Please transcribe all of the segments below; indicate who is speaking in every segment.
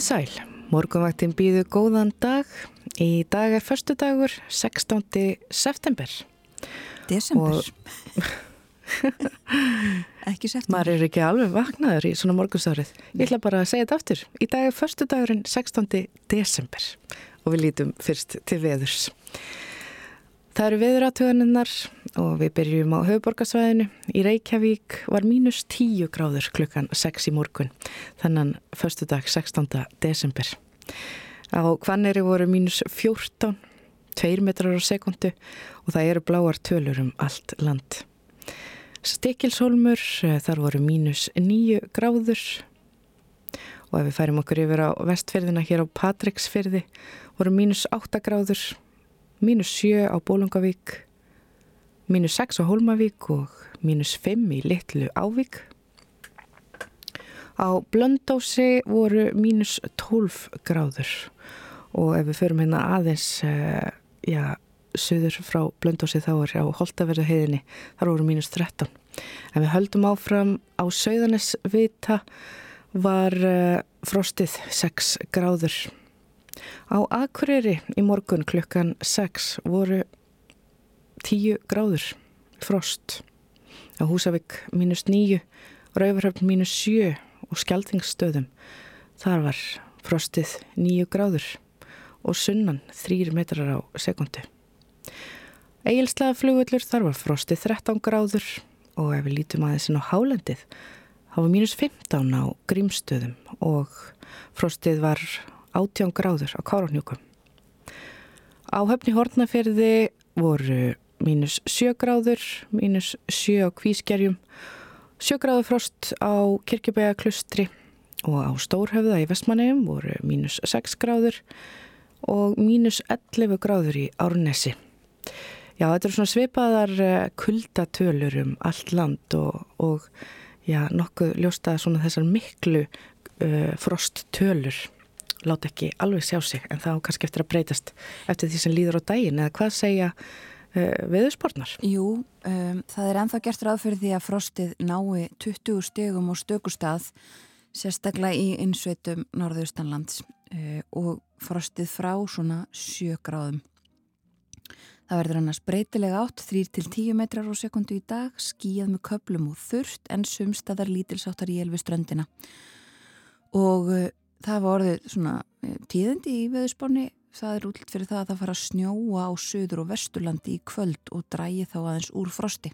Speaker 1: Komið sæl, morgunvaktin býðu góðan dag. Í dag er förstu dagur, 16. september.
Speaker 2: Desember. ekki september.
Speaker 1: Maður er ekki alveg vaknaður í svona morgunsárið. Ég ætla bara að segja þetta aftur. Í dag er förstu dagurinn 16. desember og við lítum fyrst til veðurs. Það eru veðuratöðaninnar og við byrjum á höfuborgarsvæðinu. Í Reykjavík var mínus 10 gráður klukkan 6 í morgun, þannan förstu dag 16. desember. Á Hvanneri voru mínus 14, 2 metrar á sekundu og það eru bláar tölur um allt land. Stikilshólmur, þar voru mínus 9 gráður og ef við færim okkur yfir á vestfyrðina hér á Patricksfyrði voru mínus 8 gráður mínus 7 á Bólungavík, mínus 6 á Hólmavík og mínus 5 í Littlu Ávík. Á Blöndósi voru mínus 12 gráður og ef við förum hérna aðeins, uh, já, söður frá Blöndósi þá er á Holtaverðu heiðinni, þar voru mínus 13. En við höldum áfram á Söðanesvita var uh, frostið 6 gráður. Á Akureyri í morgun klukkan 6 voru 10 gráður frost. Á Húsavík mínus 9, Rauvarhöfn mínus 7 og Skjaldingsstöðum. Þar var frostið 9 gráður og sunnan 3 metrar á sekundu. Egilslaða flugullur þar var frostið 13 gráður og ef við lítum aðeins inn á hálendið þá var mínus 15 á grímstöðum og frostið var átján gráður á Káranjúkum. Á höfni Hortnaferði voru mínus sjö gráður, mínus sjö á Kvískerjum, sjö gráður frost á Kirkjubæja klustri og á Stórhöfða í Vestmannegjum voru mínus sex gráður og mínus 11 gráður í Árnesi. Já, þetta eru svona svipaðar eh, kuldatölur um allt land og, og já, nokkuð ljósta svona þessar miklu uh, frosttölur láta ekki alveg sjá sig en þá kannski eftir að breytast eftir því sem líður á daginn eða hvað segja uh, viðursportnar?
Speaker 2: Jú, um, það er enþá gert ráð fyrir því að frostið nái 20 stegum og stökustad sérstaklega í innsveitum norðaustanlands uh, og frostið frá svona 7 gráðum. Það verður annars breytilega átt 3-10 metrar á sekundu í dag, skíjað með köplum og þurft en sumstaðar lítilsáttar í elvi ströndina. Og uh, það var orðið svona eh, tíðandi í veðusbáni það er útlitt fyrir það að það fara að snjóa á söður og vesturlandi í kvöld og drægi þá aðeins úr frosti.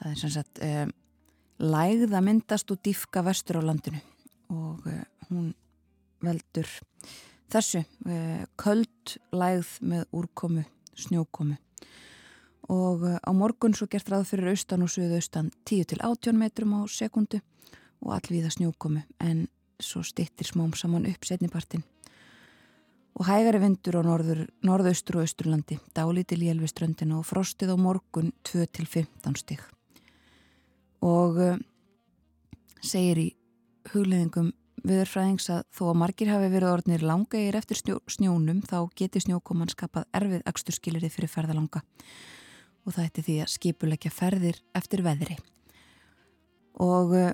Speaker 2: Það er sem sagt eh, lægð að myndast og diffka vestur á landinu. Og eh, hún veldur þessu eh, köld lægð með úrkomu snjókomu. Og eh, á morgun svo gert ráð fyrir austan og söðaustan 10 til 18 metrum á sekundu og allvíða snjókomu. En svo stittir smám saman upp setnipartin. Og hægari vindur á norður, norðaustur og austurlandi, dálítil í elviströndina og frostið á morgun 2-15 stig. Og uh, segir í hugleðingum viðurfræðings að þó að margir hafi verið orðnir langegir eftir snjó, snjónum þá geti snjókoman skapað erfið aksturskilirði fyrir ferðalanga og það ætti því að skipulegja ferðir eftir veðri. Og uh,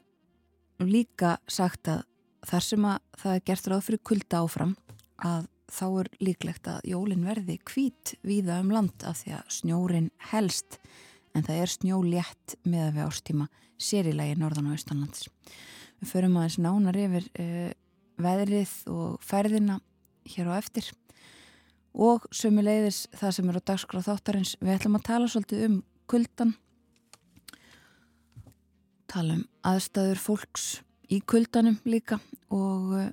Speaker 2: líka sagt að þar sem að það er gert ráð fyrir kulda áfram að þá er líklegt að jólin verði kvít víða um land af því að snjórin helst en það er snjólétt með að við ástíma sérilegi norðan og austanlands. Við förum aðeins nánar yfir uh, veðrið og ferðina hér á eftir og sömuleiðis það sem er á dagskráð þáttarins við ætlum að tala svolítið um kuldan tala um aðstæður fólks í kuldanum líka og uh,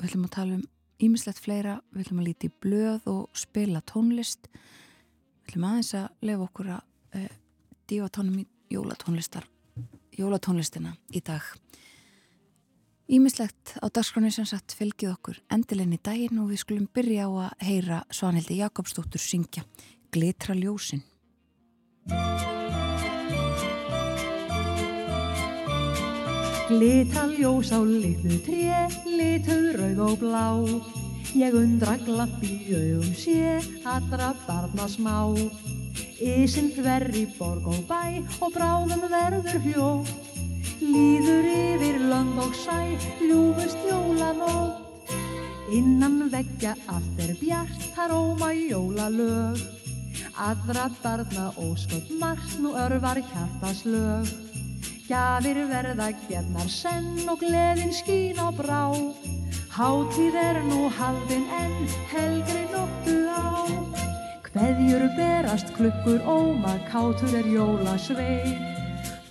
Speaker 2: við ætlum að tala um ímislegt fleira, við ætlum að líti blöð og spila tónlist. Við ætlum aðeins að lefa okkur að uh, dífa tónum í jólatónlistar jólatónlistina í dag. Ímislegt á dagskráni sem sagt fylgið okkur endilinn í daginn og við skulum byrja á að heyra Svanhildi Jakobsdóttur syngja Glitra ljósin
Speaker 3: Glita ljós á litlu tré, lituð rauð og blá. Ég undra glapp í augum sé, allra barna smá. Ísinn þverri borg og bæ og bráðum verður hljó. líður yfir lönd og sæ, ljúfust jólanótt. Innan veggja allt er bjart, þar óma jólalög. Aðra barna óskott margt, nú örvar hjartaslög. Gjafir verða gefnar senn og gleðin skín á brá. Háttíð er nú haldin en helgri nóttu á. Hveðjur berast klukkur óma, kátur er jólasvei.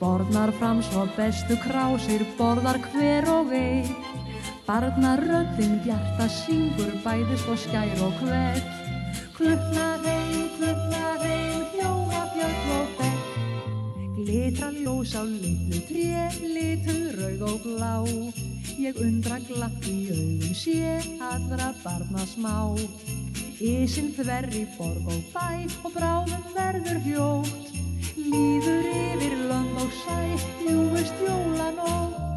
Speaker 3: Borðnar fram svo bestu krásir, borðar hver og vei. Barnar röddinn bjarta syngur, bæði svo skær og hver. Klukna Glitra ljós á litlu tré, litu rauð og blá. Ég undra glatt í augum sé, allra barna smá. Ísinn þverri borg og bæ og bráðum verður hljótt. Líður yfir lönd og sæ, ljúfust jólanótt.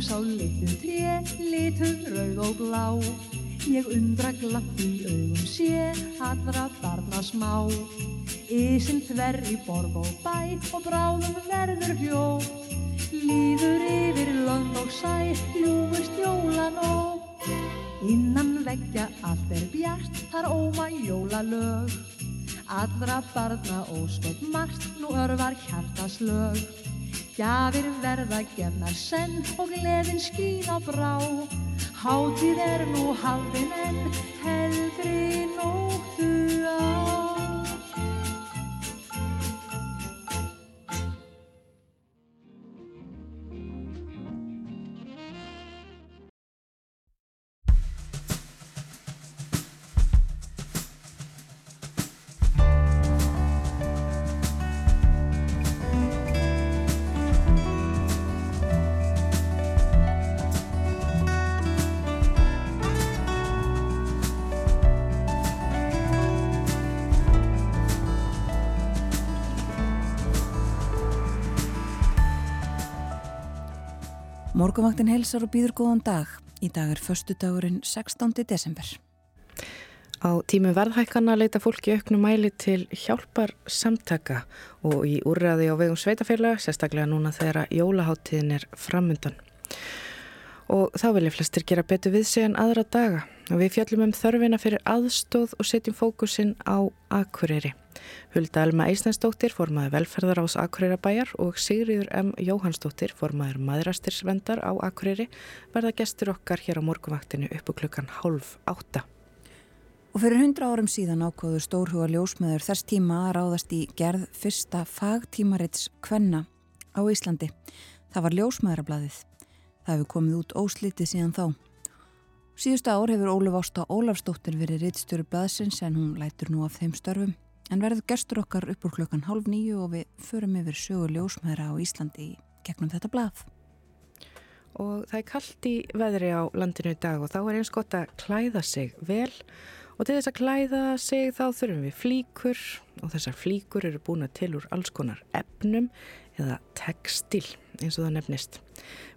Speaker 3: Ljós á litlu tré, litu rauð og blá. Ég undra glatt í augum sé, allra barna smá. Ísinn þverr í borg og bæ og bráðum verður hljótt. Líður yfir lönd og sæ, ljúfust jólanótt. Innan veggja allt er bjart, þar óma jólalög. Allra barna óskott margt, nú örvar hjartaslög. Gjafir verða gefnar senn og gleðin skín á brá. Hátíð er nú haldin en helgri nóttu á.
Speaker 2: Morgumvaktin helsar og býður góðan dag. Í dag er förstu dagurinn 16. desember.
Speaker 1: Á tímum verðhækana leita fólki auknum mæli til hjálpar samtaka og í úrraði á vegum sveitafélag, sérstaklega núna þegar jólaháttíðin er framundan. Og þá vilja flestir gera betur við sig en aðra daga og við fjallum um þörfina fyrir aðstóð og setjum fókusin á Akureyri. Hulda Alma Eisnensdóttir, formaður velferðar ás Akureyrabæjar og Sigriður M. Jóhannsdóttir, formaður maðurastirsvendar á Akureyri, verða gestur okkar hér á morguvaktinu uppu klukkan hálf átta.
Speaker 2: Og fyrir hundra árum síðan ákváðu stórhuga ljósmeður þess tíma að ráðast í gerð fyrsta fagtímarits Kvenna á Íslandi. Það var ljósmeðrablaðið. Það hefur komið út óslitið síðan þá. Síðustu ár hefur Ólaf Ásta Ólafsdóttir verið rittstjóri blaðsins en hún lætur nú af þeim störfum. En verður gestur okkar upp úr klukkan hálf nýju og við förum yfir sögur ljósmeðra á Íslandi gegnum þetta blað.
Speaker 1: Og það er kallt í veðri á landinu í dag og þá er eins gott að klæða sig vel og til þess að klæða sig þá þurfum við flíkur og þessar flíkur eru búin til úr alls konar efnum eða textil eins og það nefnist.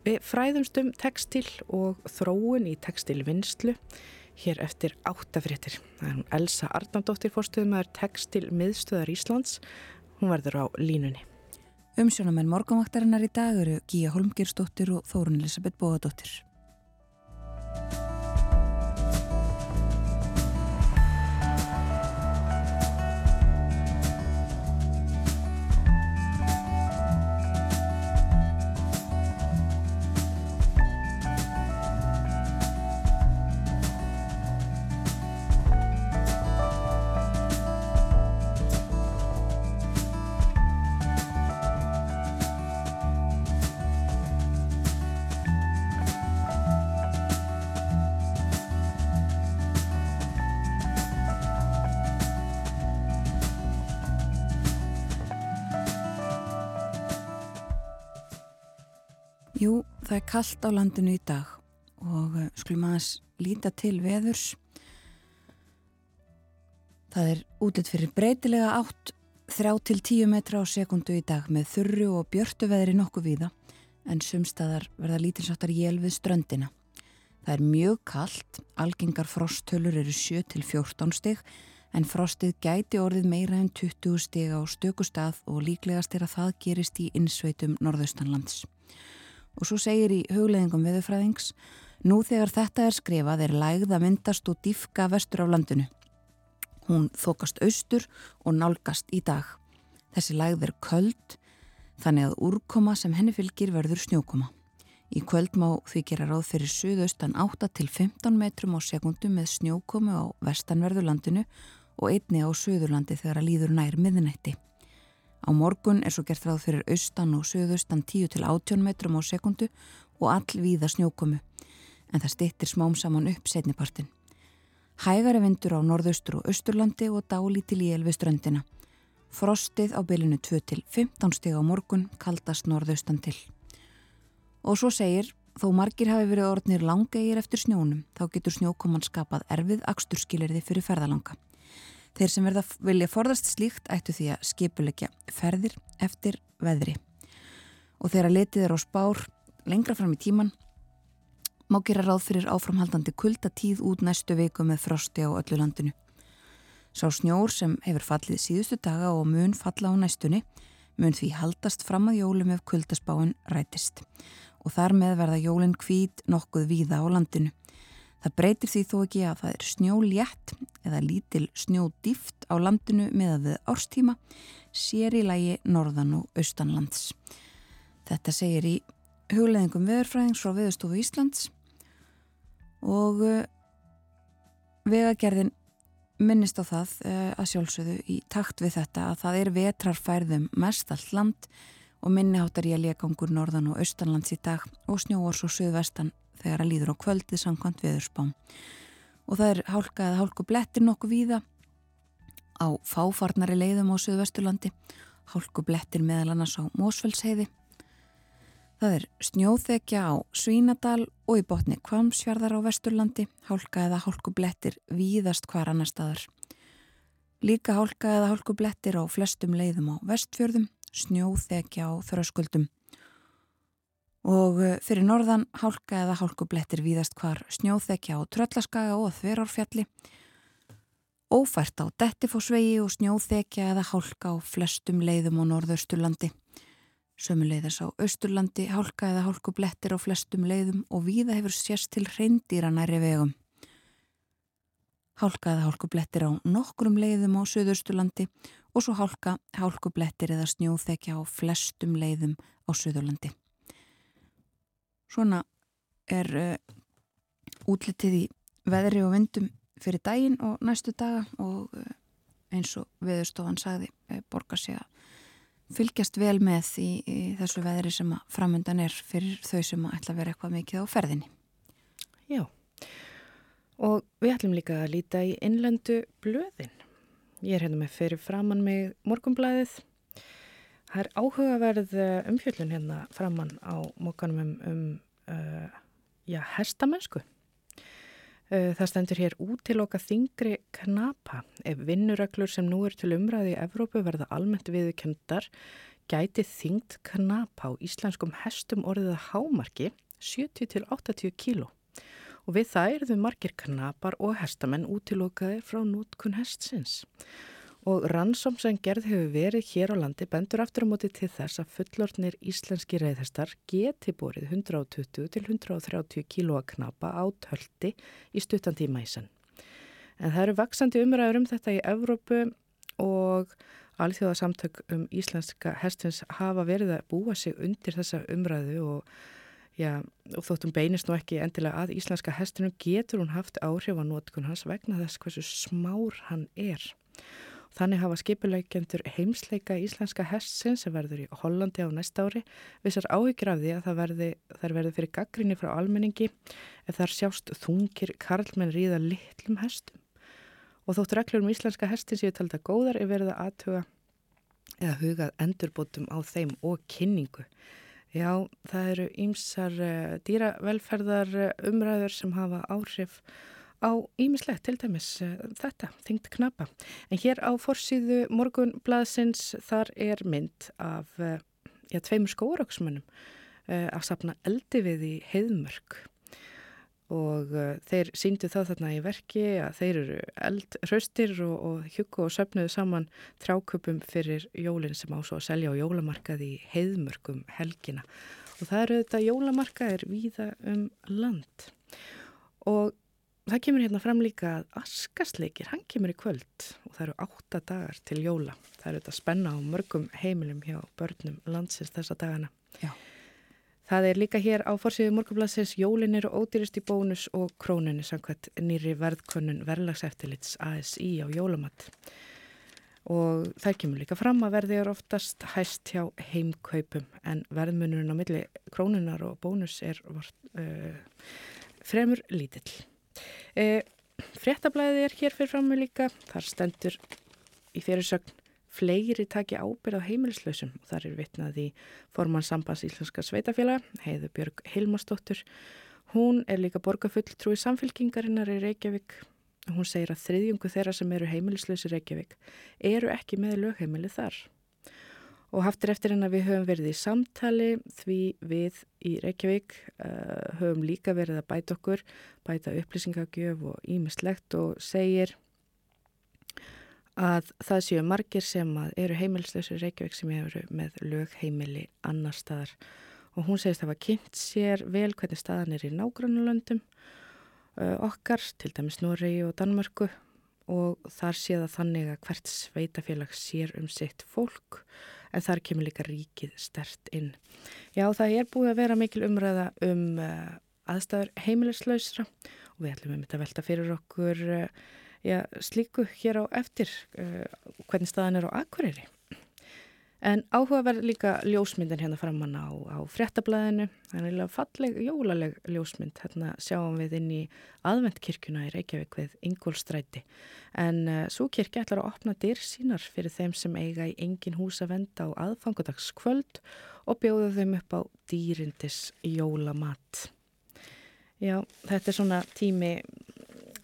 Speaker 1: Við fræðumst um textil og þróun í textilvinnslu hér eftir áttafréttir. Það er hún Elsa Arnaldóttir fórstuðumæður textil miðstöðar Íslands. Hún verður á línunni.
Speaker 2: Umsjónamenn morgunvaktarinnar í dag eru Gíja Holmgirsdóttir og Þórun Elisabeth Bóðadóttir. Kallt á landinu í dag og uh, skulum aðeins líta til veðurs. Það er útitt fyrir breytilega átt þrjá til tíu metra á sekundu í dag með þurru og björtu veðri nokkuð víða en sumstaðar verða lítilsáttar jél við ströndina. Það er mjög kallt, algengar frosthölur eru 7 til 14 stygg en frostið gæti orðið meira en 20 stygg á stökustað og líklegast er að það gerist í innsveitum norðaustanlands. Og svo segir í hugleðingum viðurfræðings, nú þegar þetta er skrifað er lægð að myndast og diffka vestur á landinu. Hún þokast austur og nálgast í dag. Þessi lægð er köld, þannig að úrkoma sem henni fylgir verður snjókoma. Í kvöld má því gera ráð fyrir suðaustan 8 til 15 metrum á sekundu með snjókomu á vestanverðurlandinu og einni á söðurlandi þegar að líður nær miðnætti. Á morgun er svo gert ráð fyrir austan og suðaustan 10 til 18 metrum á sekundu og all víða snjókomu, en það stittir smám saman upp setnipartin. Hægari vindur á norðaustur og austurlandi og dálítil í elvi ströndina. Frostið á bylinu 2 til 15 stig á morgun kaldast norðaustan til. Og svo segir, þó margir hafi verið orðnir langegir eftir snjónum, þá getur snjókoman skapað erfið aksturskilirði fyrir ferðalanga. Þeir sem verða vilja forðast slíkt ættu því að skipulegja ferðir eftir veðri. Og þegar letið er á spár lengra fram í tíman, má gera ráð fyrir áframhaldandi kuldatíð út næstu viku með frosti á öllu landinu. Sá snjór sem hefur fallið síðustu daga og mun falla á næstunni mun því haldast fram að jólum ef kuldasbáin rætist og þar með verða jólinn kvít nokkuð víða á landinu. Það breytir því þó ekki að það er snjólétt eða lítil snjódýft á landinu með að við árstíma sér í lægi norðan og austanlands. Þetta segir í hugleðingum veðurfræðings frá Veðurstofu Íslands og eh, vegagerðin minnist á það uh, að sjálfsögðu í takt við þetta að það er vetrarfærðum mest allt land og minniháttar ég að legangur norðan og austanlands í dag og snjóar svo söðvestan þegar að líður á kvöldið samkvæmt veðurspám. Og það er hálka eða hálku blettir nokkuð víða á fáfarnari leiðum á söðvesturlandi, hálku blettir meðal annars á Mósfellsheiði. Það er snjóþekja á Svínadal og í botni Kvamsfjörðar á vesturlandi, hálka eða hálku blettir víðast hvar annar staðar. Líka hálka eða hálku blettir á flestum leiðum á vestfjörðum snjóþekja á þröskuldum og eh, fyrir norðan hálka eða hálkublettir víðast hvar snjóþekja á tröllaskaga og þverárfjalli. Ófært á dettifósvegi og snjóþekja eða hálka á flestum leiðum á norðausturlandi. Sömuleiðis á austurlandi hálka eða hálkublettir á flestum leiðum og víða hefur sérst til reyndýra næri vegum. Hálka eða hálkublettir á nokkrum leiðum á söðausturlandi og svo hálka, hálkublettir eða snjóþekja á flestum leiðum á Suðurlandi. Svona er uh, útlitið í veðri og vindum fyrir daginn og næstu daga og uh, eins og viðurstofan sagði uh, borgar sig að fylgjast vel með í, í þessu veðri sem að framöndan er fyrir þau sem að ætla að vera eitthvað mikið á ferðinni.
Speaker 1: Já, og við ætlum líka að líta í innlendu blöðin. Ég er hérna með fyrir framann með morgumblæðið. Það er áhugaverð eh, umfjöldun hérna framann á mókanum um, um uh, já, hestamennsku. Uh, það stendur hér útiloka þingri knapa. Ef vinnuraglur sem nú er til umræði í Evrópu verða almennt viðkjöndar, gæti þingt knapa á íslenskum hestum orðiða hámarki 70-80 kíló. Og við það eru þau margir knapar og hestamenn útilokaðir frá nútkun hestsins. Og rannsóm sem gerð hefur verið hér á landi bendur aftur á móti til þess að fullortnir íslenski reyðhestar geti borið 120 til 130 kílóa knapa á tölti í stuttan tíma í senn. En það eru vaksandi umræður um þetta í Evrópu og alþjóðasamtök um íslenska hestins hafa verið að búa sig undir þessa umræðu og Já, og þóttum beinist nú ekki endilega að íslenska hestinum getur hún haft áhrif á nótkun hans vegna þess hversu smár hann er. Þannig hafa skipuleikjendur heimsleika íslenska hestin sem verður í Hollandi á næsta ári vissar áhyggjur af því að verði, verði fyrir gaggrinni frá almenningi ef þar sjást þungir karlmenn ríða litlum hestum. Og þótt reglur um íslenska hestin séu talda góðar er verið að aðtuga eða hugað endurbótum á þeim og kynningu. Já, það eru ýmsar uh, dýravelferðar umræður sem hafa áhrif á ímislegt til dæmis uh, þetta, þingt knapa. En hér á forsýðu morgunblaðsins þar er mynd af uh, já, tveimur skórauksmönnum að sapna eldi við í heiðmörk. Og þeir síndu það þarna í verki að þeir eru eldhraustir og, og hjuggu og söpnuðu saman tráköpum fyrir jólinn sem ásó að selja á jólamarkaði í heiðmörkum helgina. Og það eru þetta jólamarkaðir víða um land. Og það kemur hérna fram líka að askasleikir, hann kemur í kvöld og það eru átta dagar til jóla það eru þetta spenna á mörgum heimilum hjá börnum landsins þessa dagana
Speaker 2: Já
Speaker 1: Það er líka hér á fórsíðu morgunblassins Jólin eru ódýrist í bónus og krónunni samkvæmt nýri verðkönnun verðlagseftilits ASI á jólamatt. Og það kemur líka fram að verði er oftast hæst hjá heimkaupum en verðmunurinn á milli krónunar og bónus er vort, uh, fremur lítill. Uh, Frettablaðið er hér fyrir frammi líka, þar stendur í fyrirsögn fleiri taki ábyrð á heimilislausum og þar er vitnað í formann sambans íslenska sveitafélag, heiðu Björg Hilmarsdóttur. Hún er líka borgafull trúi samfélkingarinnar í Reykjavík. Hún segir að þriðjungu þeirra sem eru heimilislausi í Reykjavík eru ekki með lögheimili þar. Og haftir eftir henn að við höfum verið í samtali því við í Reykjavík uh, höfum líka verið að bæta okkur, bæta upplýsingagjöf og ímislegt og segir að það séu margir sem eru heimilislösur Reykjavík sem eru með lögheimili annar staðar. Og hún segist að það var kynnt sér vel hvernig staðan er í nágrannulöndum uh, okkar, til dæmis Nóri og Danmörku. Og þar sé það þannig að hvert sveitafélag sér um sitt fólk en þar kemur líka ríkið stert inn. Já, það er búið að vera mikil umræða um uh, aðstæður heimilislausra og við ætlum um þetta að velta fyrir okkur uh, já, slíku hér á eftir uh, hvernig staðan er á Akureyri. En áhugaverð líka ljósmyndin hérna framann á, á fréttablaðinu, það er falleg, jólaleg ljósmynd, hérna sjáum við inn í aðvendkirkuna í Reykjavík við Ingólstræti. En uh, svo kirkja ætlar að opna dyr sínar fyrir þeim sem eiga í engin hús að venda á aðfangudagskvöld og bjóða þeim upp á dýrindis jólamatt. Já, þetta er svona tími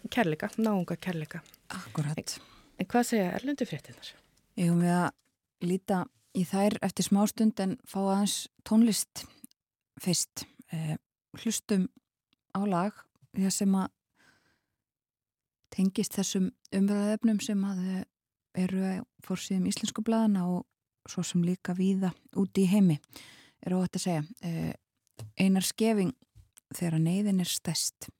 Speaker 1: kærleika, náunga kærleika.
Speaker 2: Akkurat.
Speaker 1: En, en hvað segja erlendu fréttinar?
Speaker 2: Ég um við að líta í þær eftir smástund en fá aðeins tónlist fyrst. Eh, hlustum á lag að sem að tengist þessum umræðefnum sem að eru fórsíðum íslensku bladana og svo sem líka víða úti í heimi er óhætt að segja. Eh, einar skefing þegar neyðin er stæst.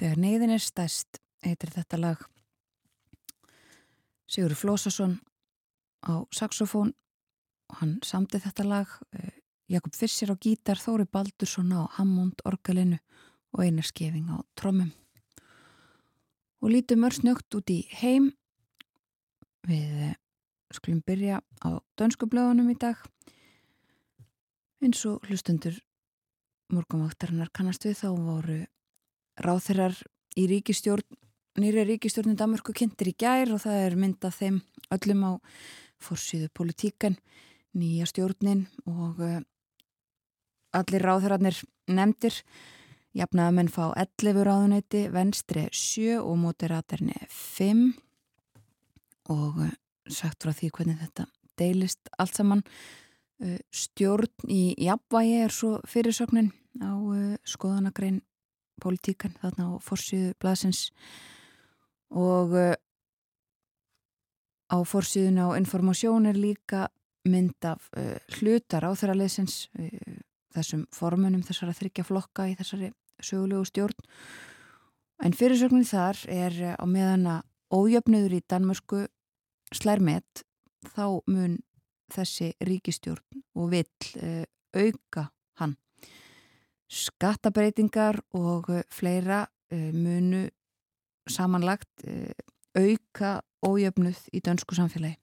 Speaker 2: Þegar neyðin er stæst heitir þetta lag. Sigur Flósason á saxofón og hann samti þetta lag. Eh, Jakob Fissir á gítar, Þóri Baldursson á Hammond orgalinu og Einar Skeving á trommum. Og lítum örsnögt út í heim. Við eh, skulum byrja á dönskublöðunum í dag. Eins og hlustundur morgumvaktarinnar kannast við þá voru ráþeirar í ríkistjórn, nýri ríkistjórnum Danmarku kynntir í gær og það er myndað þeim öllum á fórsýðu politíkan, nýja stjórnin og uh, allir ráþeirarnir nefndir. Jafnaða menn fá 11 ráðuneyti, venstri 7 og mótiraterni 5 og uh, sagt frá því hvernig þetta deilist allt saman uh, stjórn í jafnvægi er svo fyrirsögnin á skoðanagrein politíkan þarna á fórsíðu blasins og uh, á fórsíðun á informasjón er líka mynd af uh, hlutar á þeirra leysins uh, þessum formunum þessara þryggja flokka í þessari sögulegu stjórn. En fyrirsögnin þar er á meðan að ójöfnuður í Danmörsku slærmet þá mun þessi ríkistjórn og vill auka hann skattabreitingar og eh, fleira eh, munu samanlagt eh, auka ójöfnuð í dönsku samfélagi.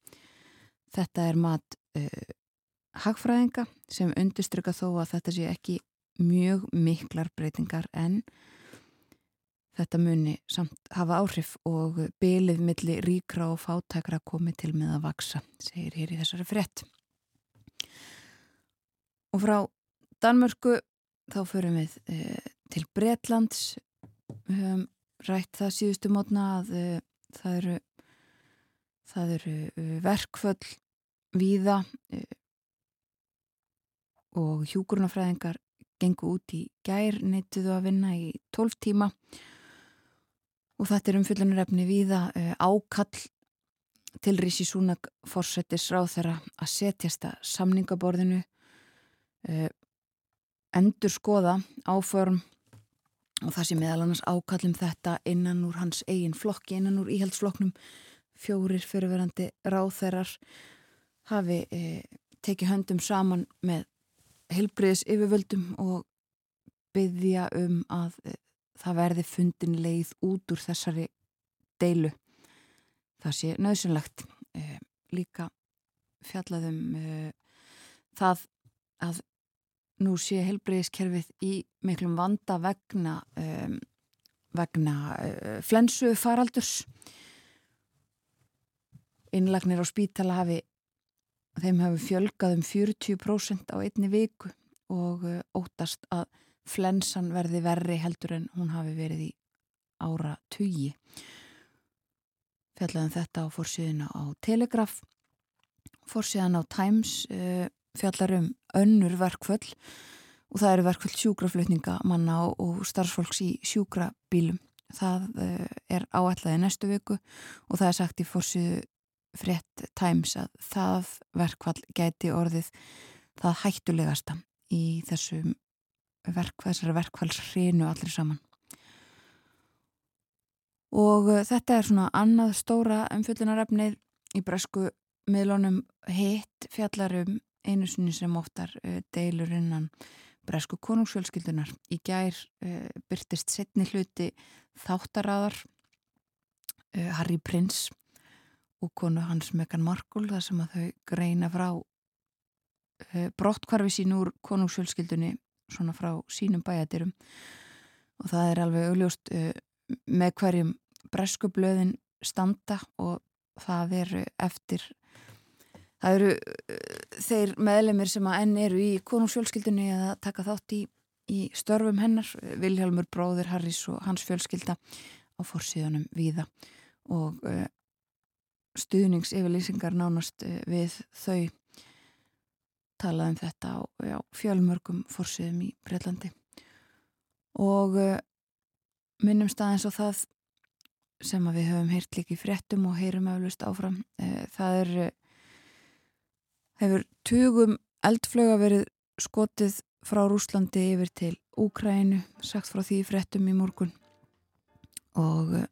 Speaker 2: Þetta er mat uh, hagfræðinga sem undirstryka þó að þetta sé ekki mjög miklar breytingar en þetta muni samt hafa áhrif og bylið milli ríkra og fátækra komið til með að vaksa, segir hér í þessari frett. Og frá Danmörku þá förum við uh, til Bretlands. Við höfum rætt það síðustu mótna að uh, það eru það eru uh, verkföll víða og hjúgrunafræðingar gengu út í gær neittuðu að vinna í 12 tíma. Og þetta er umfyllunarefni víða ákall til Rísi Súnak fórsetis ráð þeirra að setjast að samningaborðinu endur skoða áform og það sé meðal annars ákallum þetta innan úr hans eigin flokki, innan úr íhaldsflokknum fjórir fyrirverandi ráþeirar hafi e, tekið höndum saman með helbriðis yfirvöldum og byggja um að e, það verði fundin leið út úr þessari deilu. Það sé nöðsynlegt e, líka fjallaðum e, það að nú sé helbriðiskerfið í miklum vanda vegna, um, vegna uh, flensu faraldurs. Innlagnir á spítala hafi, þeim hafi fjölgað um 40% á einni viku og uh, óttast að flensan verði verri heldur en hún hafi verið í ára tugi. Fjallaðum þetta á fórsíðuna á Telegraf, fórsíðan á Times, uh, fjallarum önnur verkföll og það eru verkföll sjúkraflutninga manna og, starfsfólks í sjúkrabílum. Það uh, er áætlaði næstu viku og það er sagt í fórsíðu frétt Times að það verkfall gæti orðið það hættulegasta í þessum verkfallsrinu allir saman. Og uh, þetta er svona annað stóra umfyllunarefnið í bresku miðlunum hitt fjallarum einu sinni sem oftar uh, deilur innan bresku konungsfjölskyldunar. Í gær uh, byrtist setni hluti þáttaradar uh, Harry Prince og konu hans Megan Markle þar sem að þau greina frá brottkvarfi sín úr konungsfjölskyldunni svona frá sínum bæjadirum og það er alveg augljóst með hverjum bresku blöðin standa og það er eftir Það eru uh, þeir meðlemið sem að enn eru í konungsfjölskyldunni eða taka þátt í, í störfum hennar, Vilhelmur bróðir Harris og hans fjölskylda á fórsíðunum viða og uh, stuðningsyfirlýsingar nánast uh, við þau talaðum þetta á já, fjölmörgum fórsíðum í Breitlandi og uh, minnum staðins á það sem við höfum heyrt líka í fréttum og heyrum eflust áfram, það er hefur tugum eldflöga verið skotið frá Rúslandi yfir til Úkrænu, sagt frá því fréttum í morgun. Og uh,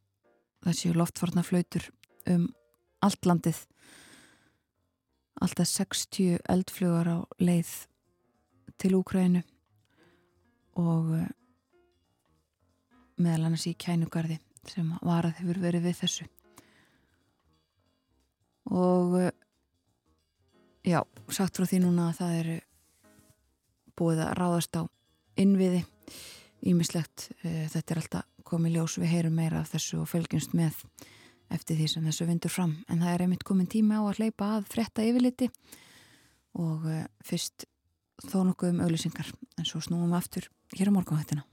Speaker 2: það séu loftfarna flautur um allt landið. Alltaf 60 eldflögar á leið til Úkrænu og uh, meðal annars í kænugarði sem var að hefur verið við þessu. Og uh, Já, sagt frá því núna að það eru búið að ráðast á innviði ímislegt. Eh, þetta er alltaf komið ljós, við heyrum meira af þessu og fölgjumst með eftir því sem þessu vindur fram. En það er einmitt komin tíma á að hleypa að fretta yfirliti og eh, fyrst þó nokkuð um auðlýsingar en svo snúum við aftur hér á morgunhættina.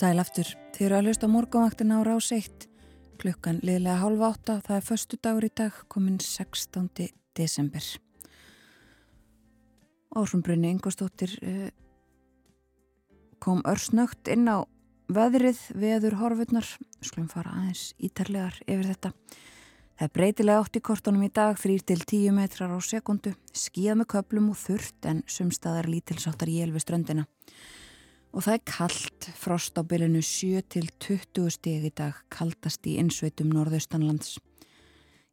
Speaker 2: Sæl aftur, þið eru að hlusta morgunvaktin á rás 1, klukkan liðlega hálfa átta, það er förstu dagur í dag, komin 16. desember. Ásumbrunni Ingostóttir eh, kom örsnögt inn á veðrið, veður horfurnar, skulum fara aðeins ítarlegar yfir þetta. Það er breytilega átt í kortunum í dag, 3-10 metrar á sekundu, skíða með köplum og þurft en sumstaðar lítilsáttar jél við ströndina og það er kallt, frost á byrjunu 7 til 20 steg í dag, kaldast í insveitum norðaustanlands.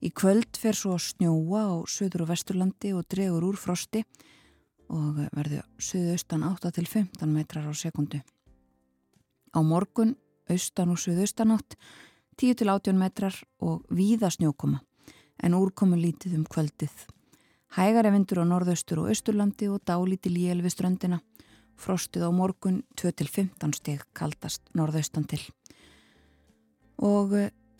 Speaker 2: Í kvöld fer svo snjóa á söður og vesturlandi og dregur úr frosti og verður suðaustan 8 til 15 metrar á sekundu. Á morgun austan og suðaustan átt 10 til 18 metrar og víða snjókoma en úrkomu lítið um kvöldið. Hægari vindur á norðaustur og austurlandi og dálítið lél við ströndina. Frostið á morgun 2 til 15 steg kaldast norðaustan til. Og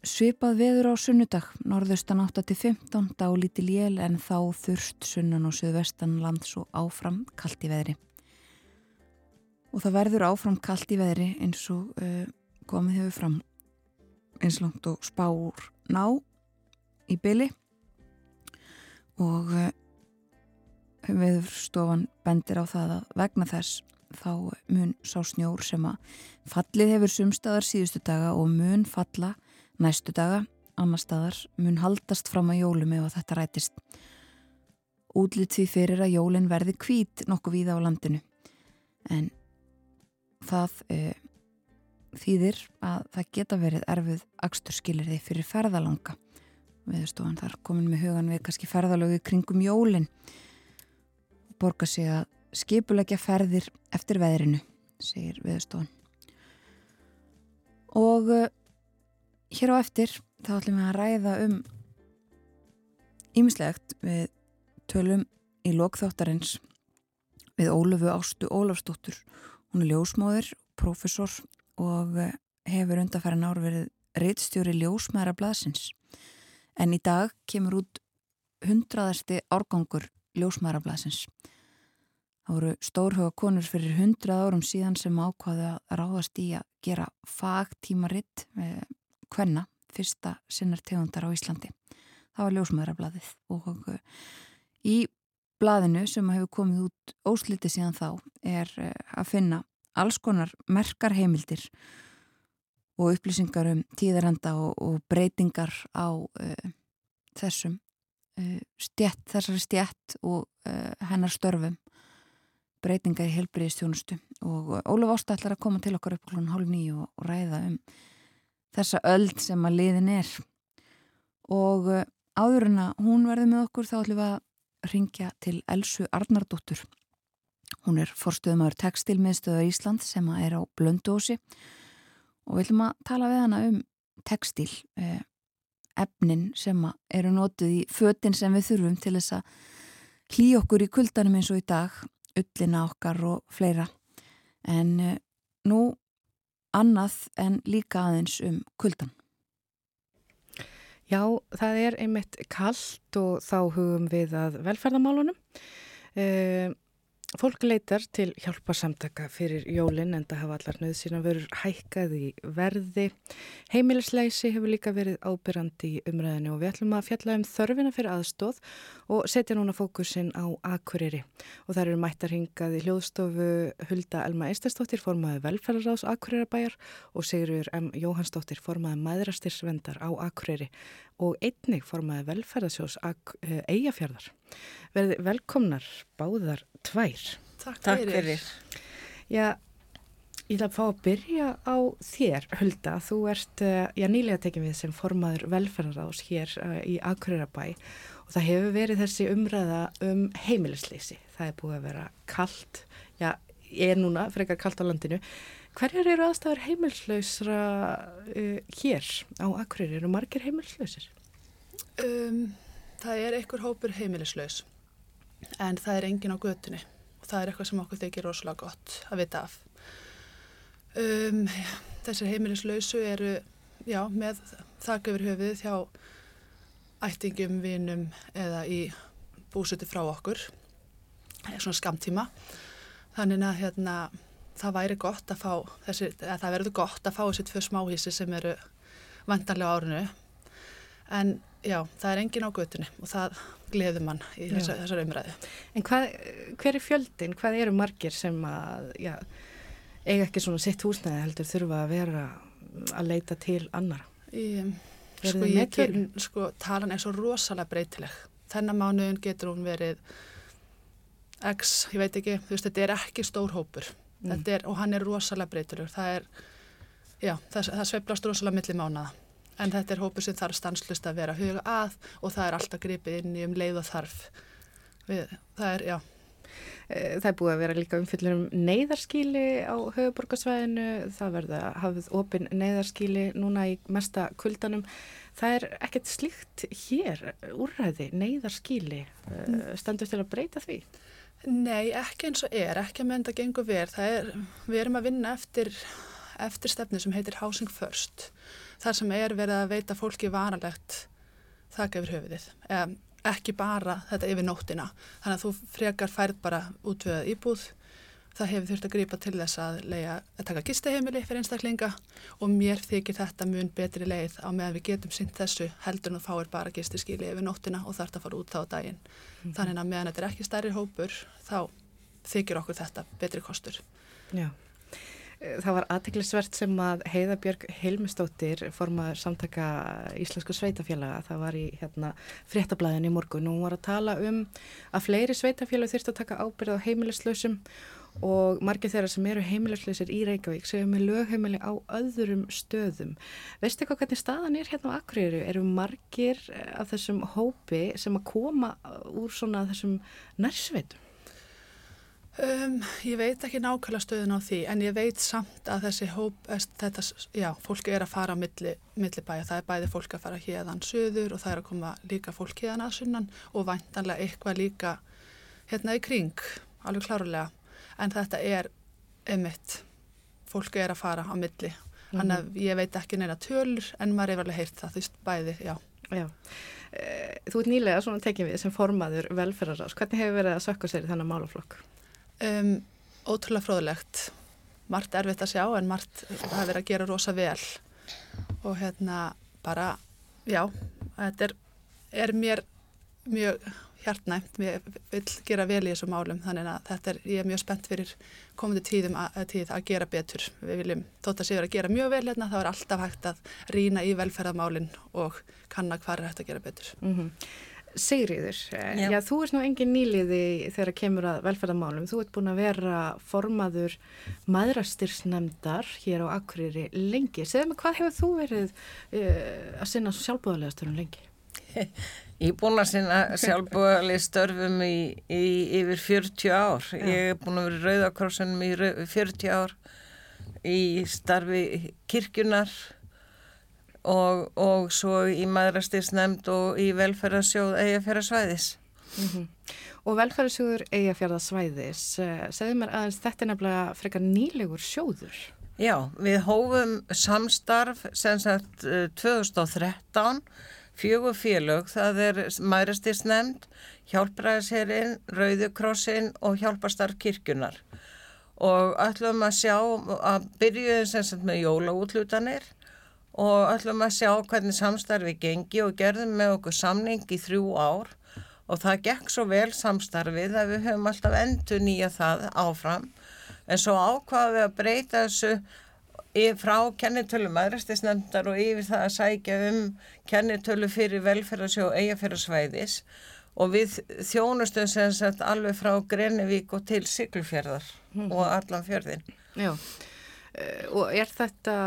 Speaker 2: Svipað veður á sunnudag, norðaustan 8-15, dálíti lél en þá þurft sunnan og söðvestan lands og áfram kallt í veðri. Og það verður áfram kallt í veðri eins og uh, komið hefur fram eins langt og spár ná í byli og uh, veðurstofan bendir á það að vegna þess þá mun sá snjór sem að fallið hefur sumstaðar síðustu daga og mun falla Næstu daga, annar staðar, mun haldast fram að jólum ef þetta rætist. Útlitt því fyrir að jólinn verði kvít nokkuð víða á landinu. En það e, þýðir að það geta verið erfið aksturskilir því fyrir ferðalanga. Viðstofan þar komin með hugan við kannski ferðalögu kringum jólinn. Borga sig að skipulegja ferðir eftir veðrinu, segir viðstofan. Og Hér á eftir þá ætlum við að ræða um ímislegt við tölum í lokþáttarins við Ólufu Ástu Ólafsdóttur. Hún er ljósmóður, profesor og hefur undanfæra nár verið reittstjóri ljósmæðra blasins. En í dag kemur út hundraðasti árgangur ljósmæðra blasins. Það voru stórhuga konur fyrir hundrað árum síðan sem ákvaði að ráðast í að gera fagtímaritt Kvenna, fyrsta sinnar tegundar á Íslandi. Það var ljósmaðurablaðið og uh, í blaðinu sem hefur komið út ósliti síðan þá er uh, að finna alls konar merkar heimildir og upplýsingar um tíðaranda og, og breytingar á uh, þessum stjætt, þessari stjætt og uh, hennar störfum breytinga í helbriðistjónustu og uh, Ólaf Ásta ætlar að koma til okkar upp klón hálf nýju og, ræða um þessa öld sem að liðin er. Og eh, áður en að hún verði með okkur þá ætlum við að ringja til Elsu Arnardóttur. Hún er forstuðumöður tekstilmiðstöða Ísland sem er á Blöndósi og við ætlum að tala við hana um tekstil eh, efnin sem eru nótuð í föttin sem við þurfum til þess að hlý okkur í kuldanum eins og í dag ullina okkar og fleira en eh, nú annað en líka aðeins um kuldan.
Speaker 1: Já, það er einmitt kallt og þá hugum við að velferðamálunum. Uh, Fólk leitar til hjálparsamtaka fyrir jólinn en það hafa allar nöðsina verið hækkað í verði. Heimilisleisi hefur líka verið ábyrrandi í umræðinu og við ætlum að fjalla um þörfina fyrir aðstóð og setja núna fókusin á Akureyri. Og það eru mættar hingað í hljóðstofu Hulda Elma Eistersdóttir, formaði velferðaráðs Akureyrabæjar og Sigurður M. Jóhannsdóttir, formaði maðurastyrsvendar á Akureyri og einnig formaði velferðasjós Eyjafjörðar. Verði velkomnar báðar tvær.
Speaker 4: Takk, Takk fyrir. fyrir.
Speaker 1: Já, ég ætla að fá að byrja á þér, Hulda. Þú ert eh, já, nýlega tekið við sem formaður velferðaráðs hér uh, í Akureyrabæ og það hefur verið þessi umræða um heimilisleysi. Það er búið að vera kallt, já, ég er núna frekar kallt á landinu. Hverjar eru aðstæður heimilslausra uh, hér á Akureyri? Eru margir heimilslausir?
Speaker 4: Um, það er einhver hópur heimilislaus en það er engin á götunni og það er eitthvað sem okkur þykir rosalega gott að vita af. Um, þessir heimilislausu eru já, með þakka yfir höfuð hjá ættingum, vinum eða í búsuti frá okkur, svona skamtíma. Þannig að hérna það væri gott að fá þessi, að það verður gott að fá þessi tvö smáhísi sem eru vantanlega árinu en já, það er engin á götunni og það gleður mann í þessar, þessar umræðu.
Speaker 1: En hvað, hver er fjöldin? Hvað eru margir sem að, já, eiga ekki svona sitt húsnæði heldur þurfa að vera að leita til annara?
Speaker 4: Í, sko, ég, sko, talan er svo rosalega breytileg. Þennan mánuðin getur hún verið x, ég veit ekki, þú veist, þetta er ekki stór hópur mm. er, og hann er rosalega breytilur það er, já, það, það sveiblast rosalega millir mánaða en þetta er hópu sem þarf stanslust að vera huga að og það er alltaf gripið inn í um leið og þarf Við, það er, já
Speaker 1: Eh, það er búið að vera líka umfyllur um neyðarskíli á höfuborgarsvæðinu, það verða hafið opinn neyðarskíli núna í mesta kuldanum. Það er ekkert slíkt hér, úrræði, neyðarskíli, mm. stendur til að breyta því?
Speaker 4: Nei, ekki eins og er, ekki að mynda gengur verð. Er, við erum að vinna eftir, eftir stefnu sem heitir Housing First, þar sem er verið að veita fólki varanlegt þakka yfir höfuðið. Um, ekki bara þetta yfir nóttina þannig að þú frekar færð bara útvöðað íbúð það hefur þurft að grípa til þess að, leiða, að taka gisteheimili fyrir einstaklinga og mér þykir þetta mun betri leið á meðan við getum synt þessu heldur en þú fáir bara gistiskili yfir nóttina og þarf það að fara út á daginn. Mm þannig að meðan þetta er ekki stærri hópur þá þykir okkur þetta betri kostur.
Speaker 1: Já. Það var aðtiklisvert sem að Heiðabjörg Hilmistóttir formaður samtaka Íslensku sveitafélaga, það var í hérna, fréttablaðin í morgun. Og hún var að tala um að fleiri sveitafélag þurft að taka ábyrð á heimilislausum og margir þeirra sem eru heimilislausir í Reykjavík segjum með lögheimili á öðrum stöðum. Veistu eitthvað hvernig staðan er hérna á Akureyri? Eru margir af þessum hópi sem að koma úr svona þessum nærsveitum?
Speaker 4: Um, ég veit ekki nákvæmlega stöðun á því en ég veit samt að þessi hóp, þetta, já, fólki er að fara á milli, milli bæja, það er bæði fólk að fara hérðan söður og það er að koma líka fólk hérðan að sunnan og vantanlega eitthvað líka hérna í kring, alveg klárulega, en þetta er emitt, fólki er að fara á milli, mm. þannig að ég veit ekki neina tölur en maður er alveg heilt það, þú veist, bæði, já.
Speaker 1: Já, eh, þú ert nýlega svona tekið við sem formaður velferðarás, hvernig hefur verið að sökka sér í þennan málaflokk?
Speaker 4: Um, ótrúlega fróðlegt margt erfitt að sjá en margt að vera að gera rosa vel og hérna bara já, þetta er, er mér mjög hjartnæmt mér vil gera vel í þessu málum þannig að þetta er, ég er mjög spennt fyrir komandi tíðum að, tíð að gera betur við viljum, þótt að séu að gera mjög vel hérna þá er alltaf hægt að rína í velferðamálin og kanna hvað er hægt að gera betur mm -hmm.
Speaker 1: Sigriður, eh, já. já þú ert nú engin nýliði þegar kemur að velferðamálum, þú ert búin að vera formaður maðurastyrsnemdar hér á Akureyri lengi. Segðu mig, hvað hefur þú verið uh, að sinna sjálfbúðarlega störfum lengi?
Speaker 5: Ég er búin að sinna sjálfbúðarlega störfum í, í yfir 40 ár. Ég er búin að vera í Rauðakrossunum í 40 ár í starfi kirkjunar og, og svo í maðurastýrsnefnd og í velferðarsjóð eigafjörðarsvæðis. Mm
Speaker 1: -hmm. Og velferðarsjóður eigafjörðarsvæðis, eh, segðu mér aðeins þetta er nefnilega frekar nýlegur sjóður.
Speaker 5: Já, við hófum samstarf sem sagt 2013, fjögur félög, það er maðurastýrsnefnd, hjálpræðisherinn, rauðukrossin og hjálpastarf kirkjunar. Og ætlum að sjá að byrjuðum sem sagt með jólaútlutanir og ætlum að sjá hvernig samstarfi gengi og gerðum með okkur samning í þrjú ár og það gekk svo vel samstarfið að við höfum alltaf endur nýja það áfram en svo ákvaðum við að breyta þessu frá kennitölu maðuristisnefndar og yfir það að sækja um kennitölu fyrir velferðarsjó og eigafjörðarsvæðis og við þjónustum sem sagt alveg frá Grenevík og til Siglufjörðar mm. og allan fjörðin.
Speaker 1: Já. Eh, og er þetta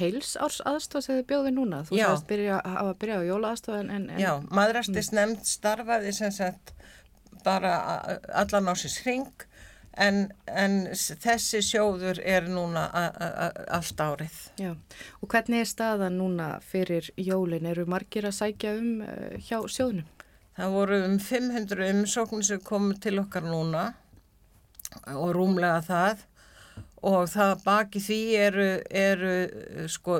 Speaker 1: heilsárs aðstof sem þið bjóði núna? Þú sagðist byrja, að byrja á jóla aðstof en, en...
Speaker 5: Já, maðurastist mm. starfaði sem sagt bara allan á sér hring en, en þessi sjóður er núna allt árið.
Speaker 1: Já, og hvernig er staðan núna fyrir jólin? Eru margir að sækja um uh, hjá sjóðnum?
Speaker 5: Það voru um 500 umsóknir sem komið til okkar núna og rúmlega það og það baki því eru, eru sko,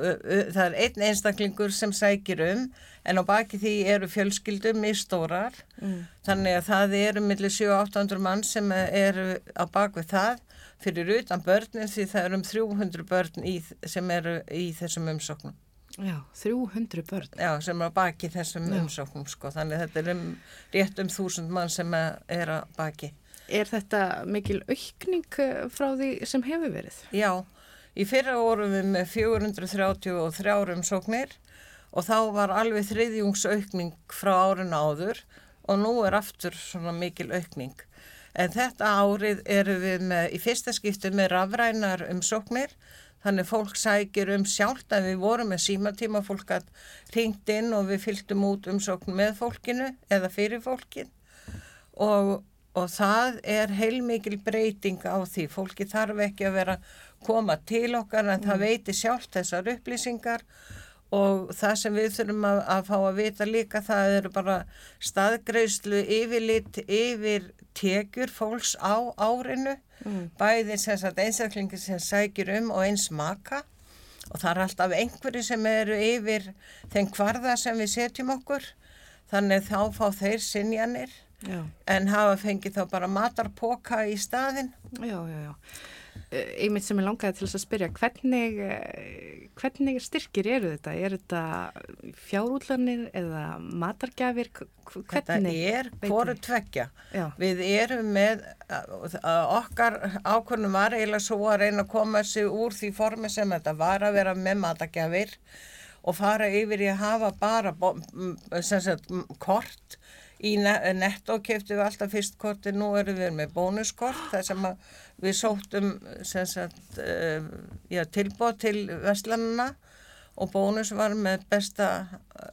Speaker 5: það er einn einstaklingur sem sækir um en á baki því eru fjölskyldum í stórar mm. þannig að það eru millir 7-800 mann sem eru á bakvið það fyrir utan börnin því það eru um 300 börn í, sem eru í þessum umsóknum.
Speaker 1: Já, 300 börn.
Speaker 5: Já, sem eru á baki þessum Já. umsóknum sko þannig að þetta er um, rétt um 1000 mann sem er á baki.
Speaker 1: Er þetta mikil aukning eh, frá því sem hefur verið?
Speaker 5: Já, í fyrra vorum við með 433 umsóknir og þá var alveg þriðjungsaukning frá árin áður og nú er aftur svona mikil aukning. En þetta árið eru við með, í fyrsta skiptu með rafrænar umsóknir þannig fólk sækir um sjálft að við vorum með símatíma fólk að ringt inn og við fylgtum út umsókn með fólkinu eða fyrir fólkin og og það er heilmikil breyting á því. Fólki þarf ekki að vera koma til okkar en það veiti sjálf þessar upplýsingar og það sem við þurfum að, að fá að vita líka það eru bara staðgreyslu yfirlit yfir tekjur fólks á árinu. Mm. bæði einstaklingi sem sækir um og eins maka. Og það er alltaf einhverju sem eru yfir þeim hvarða sem við setjum okkur. Þannig þá fá þeir sinjanir já. en hafa fengið þá bara matarpoka í staðin
Speaker 1: Já, já, já einmitt sem ég langaði til þess að spyrja hvernig, eh, hvernig styrkir eru þetta? Er þetta fjárútlanir eða matargjafir?
Speaker 5: Hvernig? Þetta er hvori tveggja. Já. Við erum með okkar ákvörnum var eiginlega svo að reyna að koma sig úr því formi sem þetta var að vera með matargjafir og fara yfir í að hafa bara sagt, kort í netto keftum við alltaf fyrst korti, nú erum við með bónuskort þar sem við sóttum sagt, uh, já, tilbóð til Vestlanduna og bónus var með besta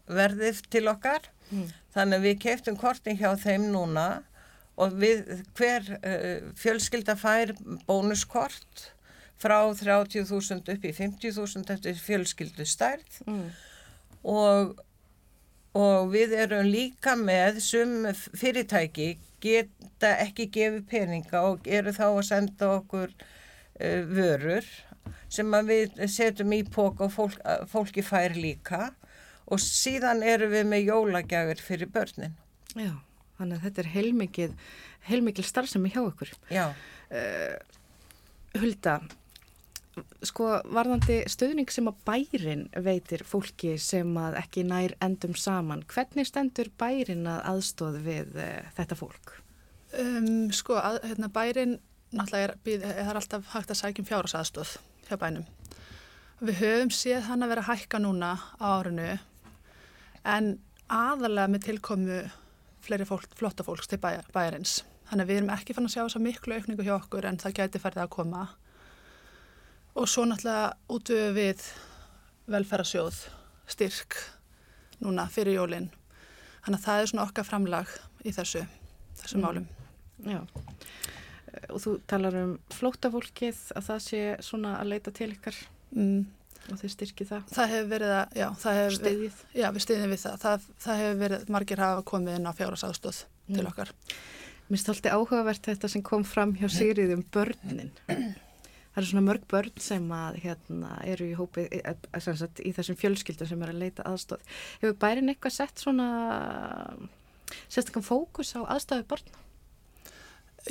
Speaker 5: verðið til okkar mm. þannig að við keftum kortin hjá þeim núna og við, hver fjölskylda fær bónuskort frá 30.000 upp í 50.000 eftir fjölskyldu stærð mm. og og við erum líka með sum fyrirtæki geta ekki gefið peninga og eru þá að senda okkur uh, vörur sem við setjum í póka og fólk, fólki fær líka og síðan eru við með jólagjafir fyrir börnin.
Speaker 1: Já, þannig að þetta er heilmikið, heilmikið starfsemi hjá okkur.
Speaker 5: Já.
Speaker 1: Uh, Hulda, sko varðandi stöðning sem að bærin veitir fólki sem að ekki nær endum saman, hvernig stendur bærin að aðstóð við uh, þetta fólk?
Speaker 4: Um, sko, að, hérna, bærin náttúrulega er, er, alltaf hægt að sækjum fjárhás aðstóð hjá bænum. Við höfum séð hann að vera hækka núna á árinu en aðalega með tilkomu fleiri fólk, flotta fólks til bæ, bæjarins. Þannig að við erum ekki fann að sjá þess að miklu aukningu hjá okkur en það gæti færði að koma og svo náttúrulega útvöfu við velferðarsjóð styrk núna fyrir jólinn þannig að það er svona okkar framlag í þessu, þessu mm. málum.
Speaker 1: Já. Og þú talar um flótafólkið að það sé svona að leita til ykkar mm. og þið styrkið það.
Speaker 4: Það hefur verið að, já, það hefur
Speaker 1: Stiðið
Speaker 4: Já, við stiðum við það, það, það hefur verið margir hafa komið inn á fjárasástóð mm. til okkar.
Speaker 1: Mér stálti áhugavert þetta sem kom fram hjá Sigriðum börnin það eru svona mörg börn sem að hérna, eru í hópi e, e, sagt, í þessum fjölskyldum sem eru að leita aðstóð. Hefur bærin eitthvað sett svona sérstaklega fókus á aðstóðu börn?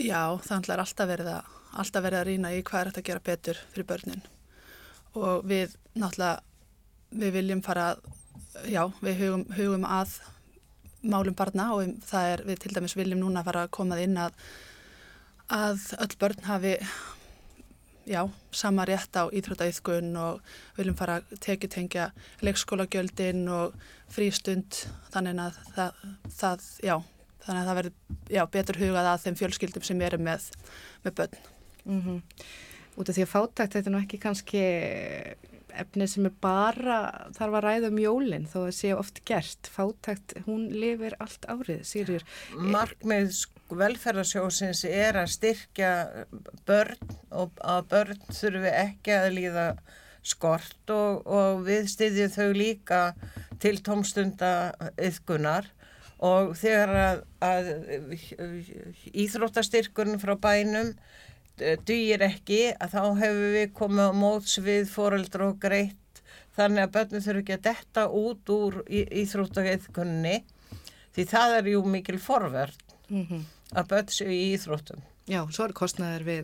Speaker 4: Já, það er alltaf verið að, alltaf verið að rýna í hvað er þetta að gera betur fyrir börnin og við náttúrulega við viljum fara, já, við hugum, hugum að málum barna og það er, við til dæmis viljum núna fara að komað inn að að öll börn hafi já, sama rétt á íþrótaíðkun og viljum fara að tekjutengja leikskólagjöldin og frístund þannig að það, það já, þannig að það verður betur hugað að þeim fjölskyldum sem eru með, með börn.
Speaker 1: Mm -hmm. Út af því að fátakt þetta er nú ekki kannski efni sem er bara þarf að ræða um jólinn þó að sé oft gert. Fátakt, hún lifir allt árið, Sýrjur.
Speaker 5: Markmið velferðarsjósins er að styrkja börn og að börn þurfi ekki að líða skort og, og við styðjum þau líka til tómstunda yfgunar og þegar að, að íþróttastyrkurinn frá bænum dýr ekki að þá hefur við komið á móts við foreldra og greitt þannig að börnum þurfi ekki að detta út úr íþróttageiðkunni því það er jú mikil forverð mm -hmm. að börn séu í íþróttum.
Speaker 1: Já, svo er kostnæður við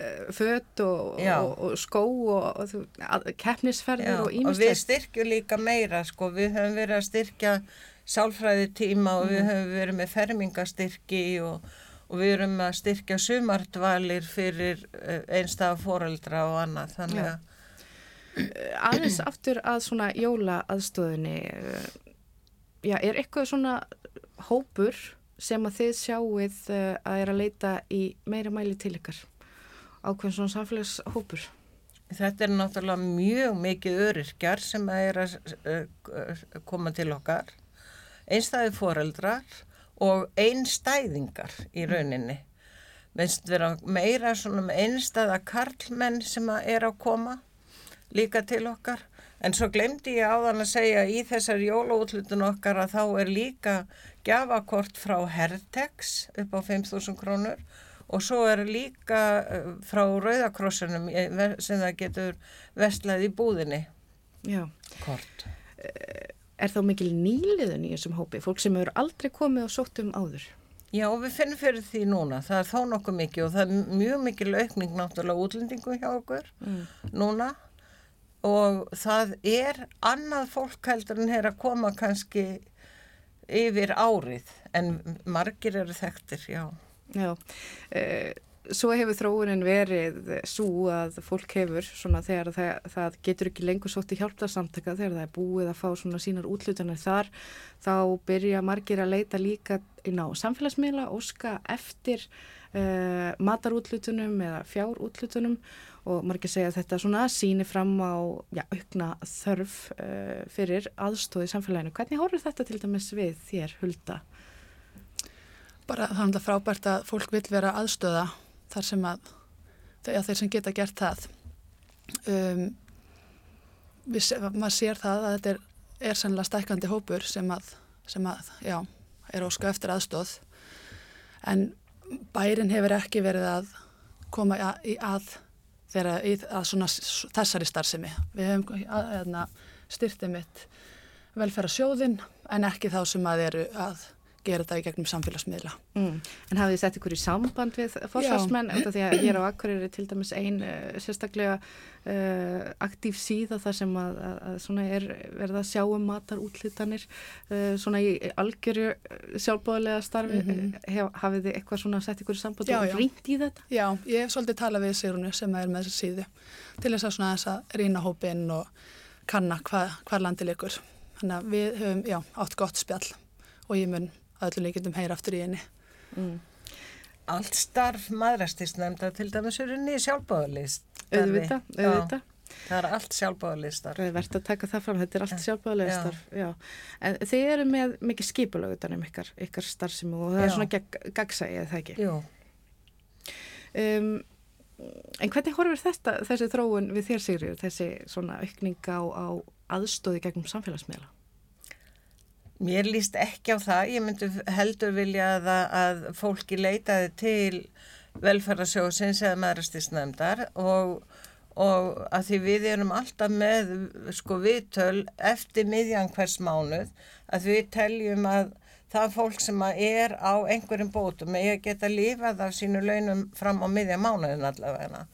Speaker 1: uh, fött og, og, og skó og, og keppnisferðir og ímestætt.
Speaker 5: Og við styrkjum líka meira sko, við höfum verið að styrkja sálfræði tíma og mm. við mhm. höfum verið með fermingastyrki og og við erum að styrkja sumardvalir fyrir eh, einstaf foreldra og annað þannig að
Speaker 1: eh, aðeins aftur að svona jóla aðstöðinni eh, já, er eitthvað svona hópur sem að þið sjáuð að er að leita í meira mæli til ykkar? Ákveðin svona samfélagshópur?
Speaker 5: Þetta er náttúrulega mjög mikið öryrkjar sem að er að koma til okkar. Einstæði foreldrar og einstæðingar í rauninni. Minnst vera meira svona með einstæða karlmenn sem er að koma líka til okkar. En svo glemdi ég áðan að segja í þessar jólaútlutun okkar að þá er líka gjafakort frá Hertex upp á 5.000 krónur og svo er líka eh, frá Rauðakrossunum sem það getur vestlað í búðinni.
Speaker 1: Já.
Speaker 5: Kort.
Speaker 1: Er þá mikil nýliðun í þessum hópi? Fólk sem eru aldrei komið og sótt um áður?
Speaker 5: Já, við finnum fyrir því núna. Það er þá nokkuð mikið og það er mjög mikil aukning náttúrulega útlendingu hjá okkur mm. núna og það er annað fólk heldur en er að koma kannski yfir árið en margir eru þekktir, já.
Speaker 1: Já, e svo hefur þróunin verið svo að fólk hefur svona þegar það, það getur ekki lengur sótt í hjálptarsamtaka þegar það er búið að fá svona sínar útlutanir þar þá byrja margir að leita líka inn á samfélagsmiðla, óska eftir uh, matarútlutunum eða fjárútlutunum og margir segja að þetta svona síni fram á já, aukna þörf uh, fyrir aðstóði samfélaginu. Hvernig horfur þetta til dæmis við þér, Hulda?
Speaker 4: Bara það er frábært að fólk vil vera aðstöða þar sem að þeir sem geta gert það. Um, við, maður sér það að þetta er, er sannlega stækandi hópur sem að, sem að já, er ósku eftir aðstóð en bærin hefur ekki verið að koma í að þegar í að svona þessari starfsemi. Við hefum hérna, styrtið mitt velferða sjóðin en ekki þá sem að eru að gera þetta í gegnum samfélagsmiðla.
Speaker 1: Mm. En hafið þið sett ykkur í samband við fórsvarsmenn því að hér á Akkurir er til dæmis einn uh, sérstaklega uh, aktív síða þar sem að, að, er verið að sjá um matar útlýtanir uh, svona í algjöru sjálfbóðilega starfi. Mm -hmm. Hef, hafið þið eitthvað svona sett ykkur í samband já, og rýnt í þetta?
Speaker 4: Já, ég hef svolítið talað við Sigrunu sem er með þessi síðu til þess að að rýna hópin og kanna hvað hva landi likur. Þannig að við höfum, já, átt gott spjall og ég mun öllu leikindum heyra aftur í henni. Mm.
Speaker 5: Allt starf maðurastisnæmda til dæmis eru niður sjálfbáðalist.
Speaker 1: Auðvita, auðvita.
Speaker 5: Það er allt sjálfbáðalistar.
Speaker 1: Það er verðt að taka það fram, þetta er allt sjálfbáðalistar. En þið eru með mikið skipulögutan um ykkar, ykkar starfsimi og það já. er svona gag, gagsægi eða það ekki?
Speaker 5: Jú.
Speaker 1: Um, en hvernig horfur þetta, þessi þróun við þér Sigriður, þessi svona aukninga á, á aðstóði gegnum samfélagsmiðla?
Speaker 5: Mér líst ekki á það, ég myndi heldur vilja að, að fólki leitaði til velferðarsjóðsins eða maðuristisnæmdar og, og að því við erum alltaf með sko viðtöl eftir miðjan hvers mánuð að við teljum að það fólk sem er á einhverjum bótum er að geta lífað af sínu launum fram á miðja mánuðin allavega.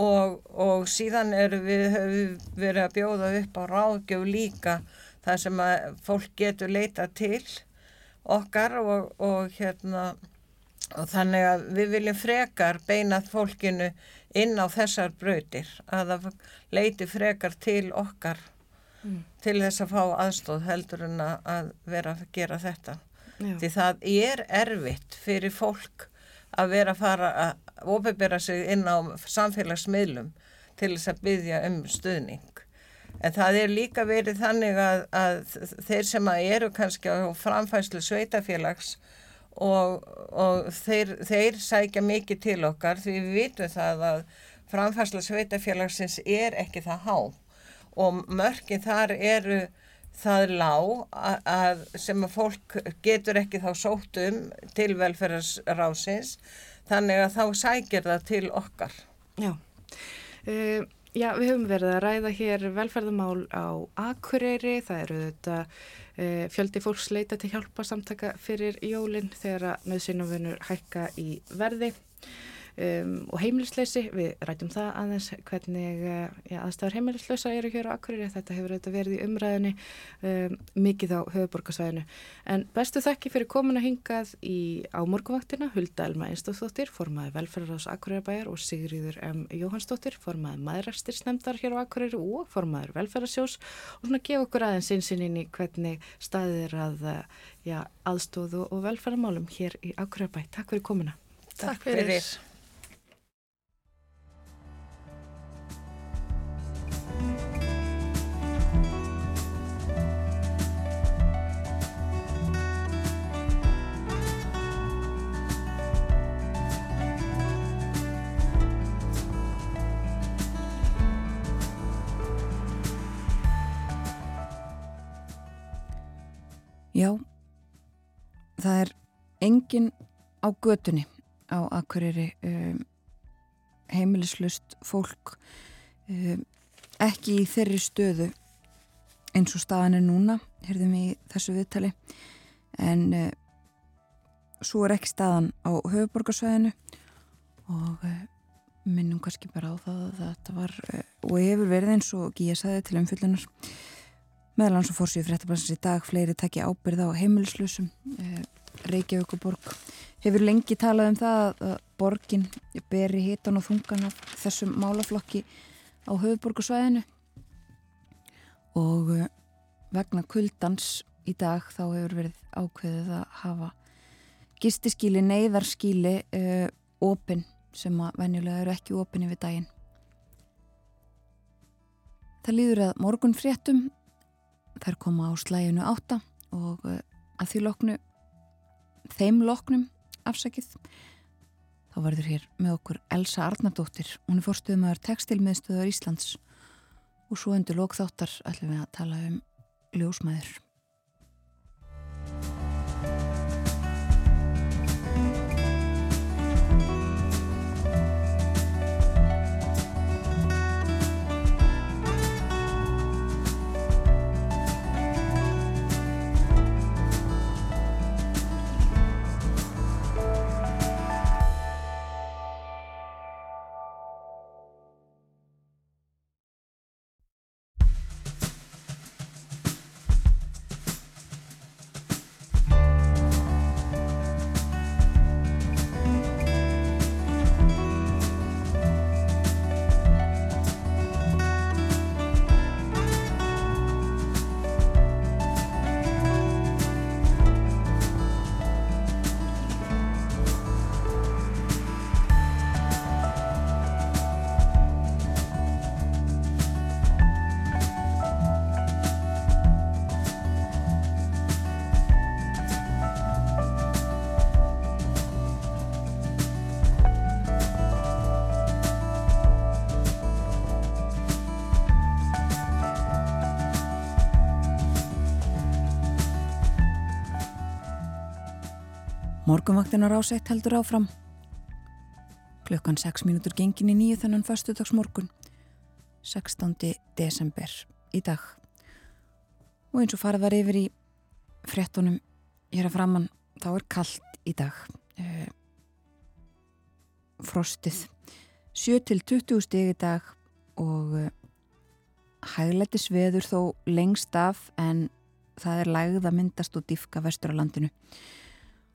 Speaker 5: Og, og síðan við, við verið að bjóða upp á ráðgjöf líka það sem að fólk getur leita til okkar og, og hérna og þannig að við viljum frekar beinað fólkinu inn á þessar brautir að það leiti frekar til okkar mm. til þess að fá aðstóð heldur en að vera að gera þetta Já. því það er erfitt fyrir fólk að vera að fara að ofibera sig inn á samfélagsmiðlum til þess að byggja um stuðning En það er líka verið þannig að, að þeir sem eru kannski á framfæslu sveitafélags og, og þeir, þeir sækja mikið til okkar því við vitum það að framfæslu sveitafélagsins er ekki það há og mörgin þar eru það lág að, að sem að fólk getur ekki þá sótt um til velferðarsrásins þannig að þá sækir það til okkar.
Speaker 1: Já. Uh, Já, við höfum verið að ræða hér velferðamál á Akureyri, það eru þetta e, fjöldi fólks leita til hjálpa samtaka fyrir jólinn þegar að nöðsynumvunur hækka í verði um, og heimilisleysi, við rætum það aðeins hvernig eh, ja, aðstæður heimilisleysa eru hér á Akureyri, þetta hefur þetta verið í umræðinni um, mikið á höfuborgarsvæðinu. En bestu þekki fyrir komuna hingað í ámorguvaktina, Hulda Elma Einstóttir, formaði velferðarás Akureyrabæjar og Sigriður M. Jóhannsdóttir, formaði maðurræstisnemdar hér á Akureyri og formaður velferðarsjós og svona gefa okkur aðeins einsinn í hvernig staðir að ja, aðstóðu og velferðarmálum hér í Akureyrabæj. Takk fyrir komuna.
Speaker 4: Takk fyrir.
Speaker 2: Já, það er engin á götunni á Akureyri um, heimilislust fólk um, ekki í þeirri stöðu eins og staðan er núna, heyrðum við í þessu viðtali. En uh, svo er ekki staðan á höfuborgarsvæðinu og uh, minnum kannski bara á það að þetta var uh, og hefur verið eins og Gíja saði til umfyllunar meðal hans og fórsíu fréttablansins í dag fleiri takki ábyrð á heimilislusum Reykjavík og Borg hefur lengi talað um það að borgin beri hitan og þungan af þessum málaflokki á höfuborgarsvæðinu og eh, vegna kuldans í dag þá hefur verið ákveðið að hafa gistiskíli, neyðarskíli uh, eh, opinn sem að venjulega eru ekki opinn yfir daginn. Það líður að morgun fréttum þær koma á slæginu átta og uh, að því loknu þeim loknum afsakið þá verður hér með okkur Elsa Arnardóttir. Hún er fórstuðum aðar textilmiðstöðar Íslands. Og svo undir lokþáttar ætlum við að tala um ljósmæður Morgunvaktinar ásætt heldur áfram. Klukkan 6 mínútur gengin í nýju þennan fastudagsmorgun, 16. desember í dag. Og eins og farið var yfir í frettunum hér að framann, þá er kallt í dag. Eh, frostið 7-20 steg í dag og eh, hægleiti sveður þó lengst af en það er lægð að myndast og diffka vestur á landinu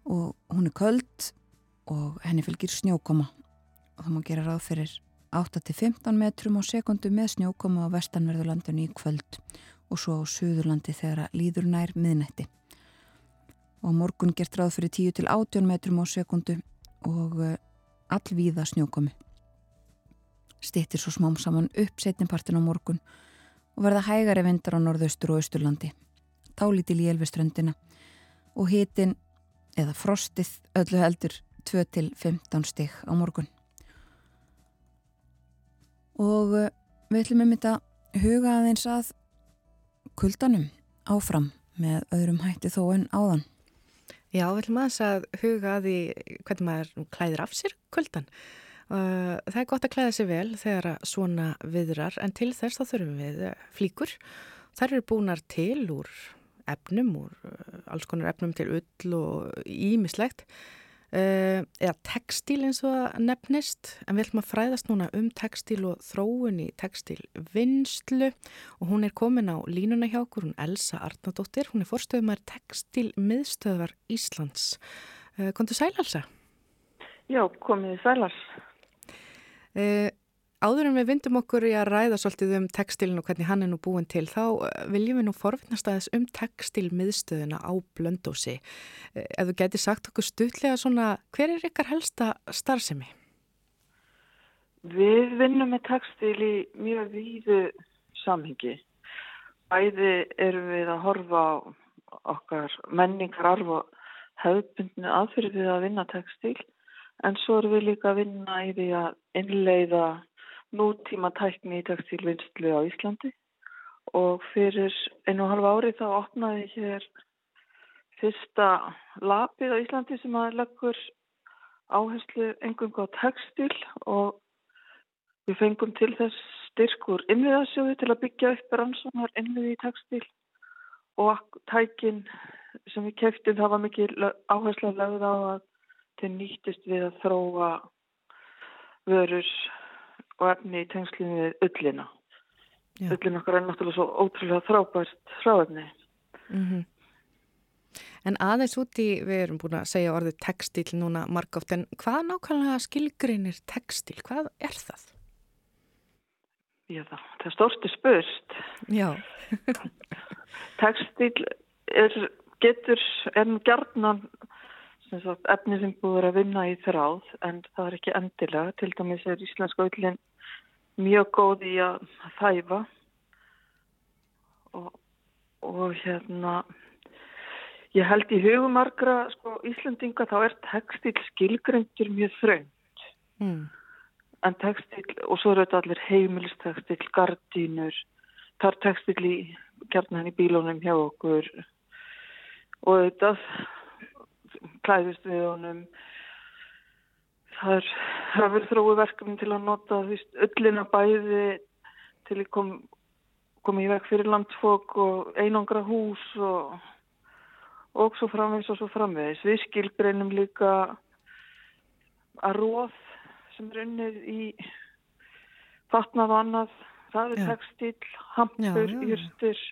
Speaker 2: og hún er köld og henni fylgir snjókoma. Og það má gera ráð fyrir 8-15 metrum á sekundu með snjókoma á vestanverðurlandinu í kvöld og svo á söðurlandi þegar líður nær miðnætti. Og morgun gert ráð fyrir 10-18 metrum á sekundu og eh, allvíða snjókomi stittir svo smám saman upp setnipartin á morgun og verða hægari vindar á norðaustur og austurlandi. Tálítil í elveströndina og hitin eða frostið öllu heldur 2-15 stig á morgun. Og eh, við ætlum um þetta huga aðeins að kuldanum áfram með öðrum hætti þó en áðan.
Speaker 1: Já, við ætlum aðeins að huga að því hvernig maður klæðir af sér kuldan. Uh, það er gott að klæða sér vel þegar svona viðrar en til þess þá þurfum við flíkur. Þær eru búinar til úr efnum úr eh, alls konar efnum til ull og ímislegt uh, eða textil eins og nefnist. En við ætlum að fræðast núna um textil og þróun í textilvinnslu og hún er komin á línuna hjá okkur, hún Elsa Arnardóttir. Hún er forstöðumar textil miðstöðvar Íslands. Uh, Kontur sæl Elsa?
Speaker 6: Já, komið sælars
Speaker 1: uh, Áður en við vindum okkur í að ræða svolítið um textilin og hvernig hann er nú búin til, þá eh, viljum við nú forvittnast aðeins um textilmiðstöðuna á Blöndósi. Eh, ef þú geti sagt okkur stutlega svona, hver er ykkar helsta starfsemi?
Speaker 6: Við vinnum með textil í mjög víðu samhengi. Bæði erum við að horfa á okkar menningar arf og höfbundinu aðfyrir við að vinna textil, en svo erum við líka að vinna í því að innleiða nútíma tækni í textilvinnslu á Íslandi. Og fyrir einu og halva ári þá opnaði hér fyrsta lapið á Íslandi sem að leggur áherslu engungu á textil og við fengum til þess styrkur innviðasjóði til að byggja upp rannsóknar innviði í textil og tækin sem við keftum það var mikið áherslu að lögða á að þeir nýttist við að þróa vörur og efni í tengslinu við öllina. Öllin okkar er náttúrulega svo ótrúlega þrábært fráefni. Mm -hmm.
Speaker 1: En aðeins úti, við erum búin að segja orðið textil núna margóft, en hvað nákvæmlega skilgrinir textil? Hvað er það?
Speaker 6: Já, það, það er stórsti spurst.
Speaker 1: Já.
Speaker 6: textil er, getur, nú gerðnan efni sem búður að vinna í þráð, en það er ekki endilega. Til dæmis er íslenska öllin mjög góð í að þæfa og, og hérna Ég held í hugumarkra sko, Íslandinga þá er textil skilgrendur mjög frönd. Mm. En textil, og svo eru þetta allir heimilistextil, gardínur, það er textil í kjarnan í bílónum hjá okkur og þetta klæðist við honum. Það er, verður þrói verkefni til að nota öllina bæði til að koma kom í veg fyrir landsfólk og einangra hús og og svo framvegs og svo framvegs. Við skilbreinum líka að róð sem er unnið í fatnað og annað, það er textil, hampur, yrstur,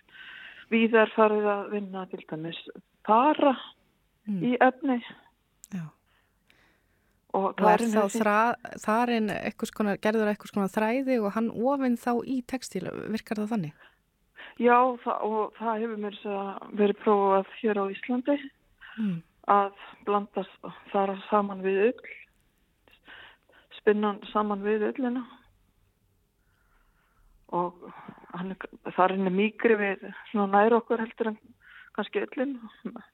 Speaker 6: víðar farið að vinna til dæmis para mm. í efni.
Speaker 1: Og er þá þra, þar en gerður eitthvað svona þræði og hann ofinn þá í textil, virkar það þannig?
Speaker 6: Já, það, og það hefur mér verið prófað hér á Íslandi mm. að blanda þar saman við öll, spinnan saman við öllina og hann, það er mýgri við nær okkur heldur en kannski öllin,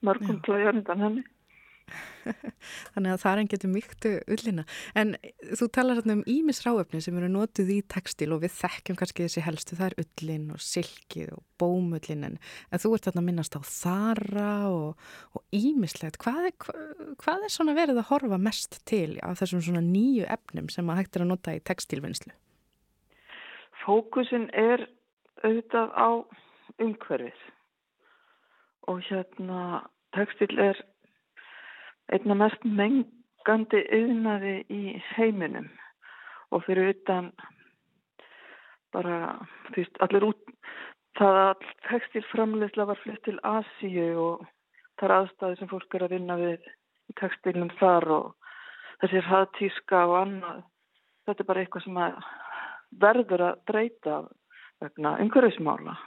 Speaker 6: mörgum klæjar undan henni.
Speaker 1: Þannig að það er enn getur mygtu ullina. En þú talar hérna um ímisráöfni sem eru nótuð í textil og við þekkjum kannski þessi helstu, það er ullin og silkið og bómullin en, en þú ert þarna að minnast á þara og ímislegt. Hvað, hvað er svona verið að horfa mest til af þessum svona nýju efnum sem að hægt er að nota í textilvinnslu?
Speaker 6: Fókusin er auðvitað á umhverfið og hérna textil er einna mest mengandi yðnaði í heiminum. Og fyrir utan bara fyrst, allir út það að textilframleysla var flytt til Asíu og það er aðstæði sem fólk er að vinna við í textilnum þar og þessir haðtíska og annað þetta er bara eitthvað sem verður að breyta vegna umhverfismála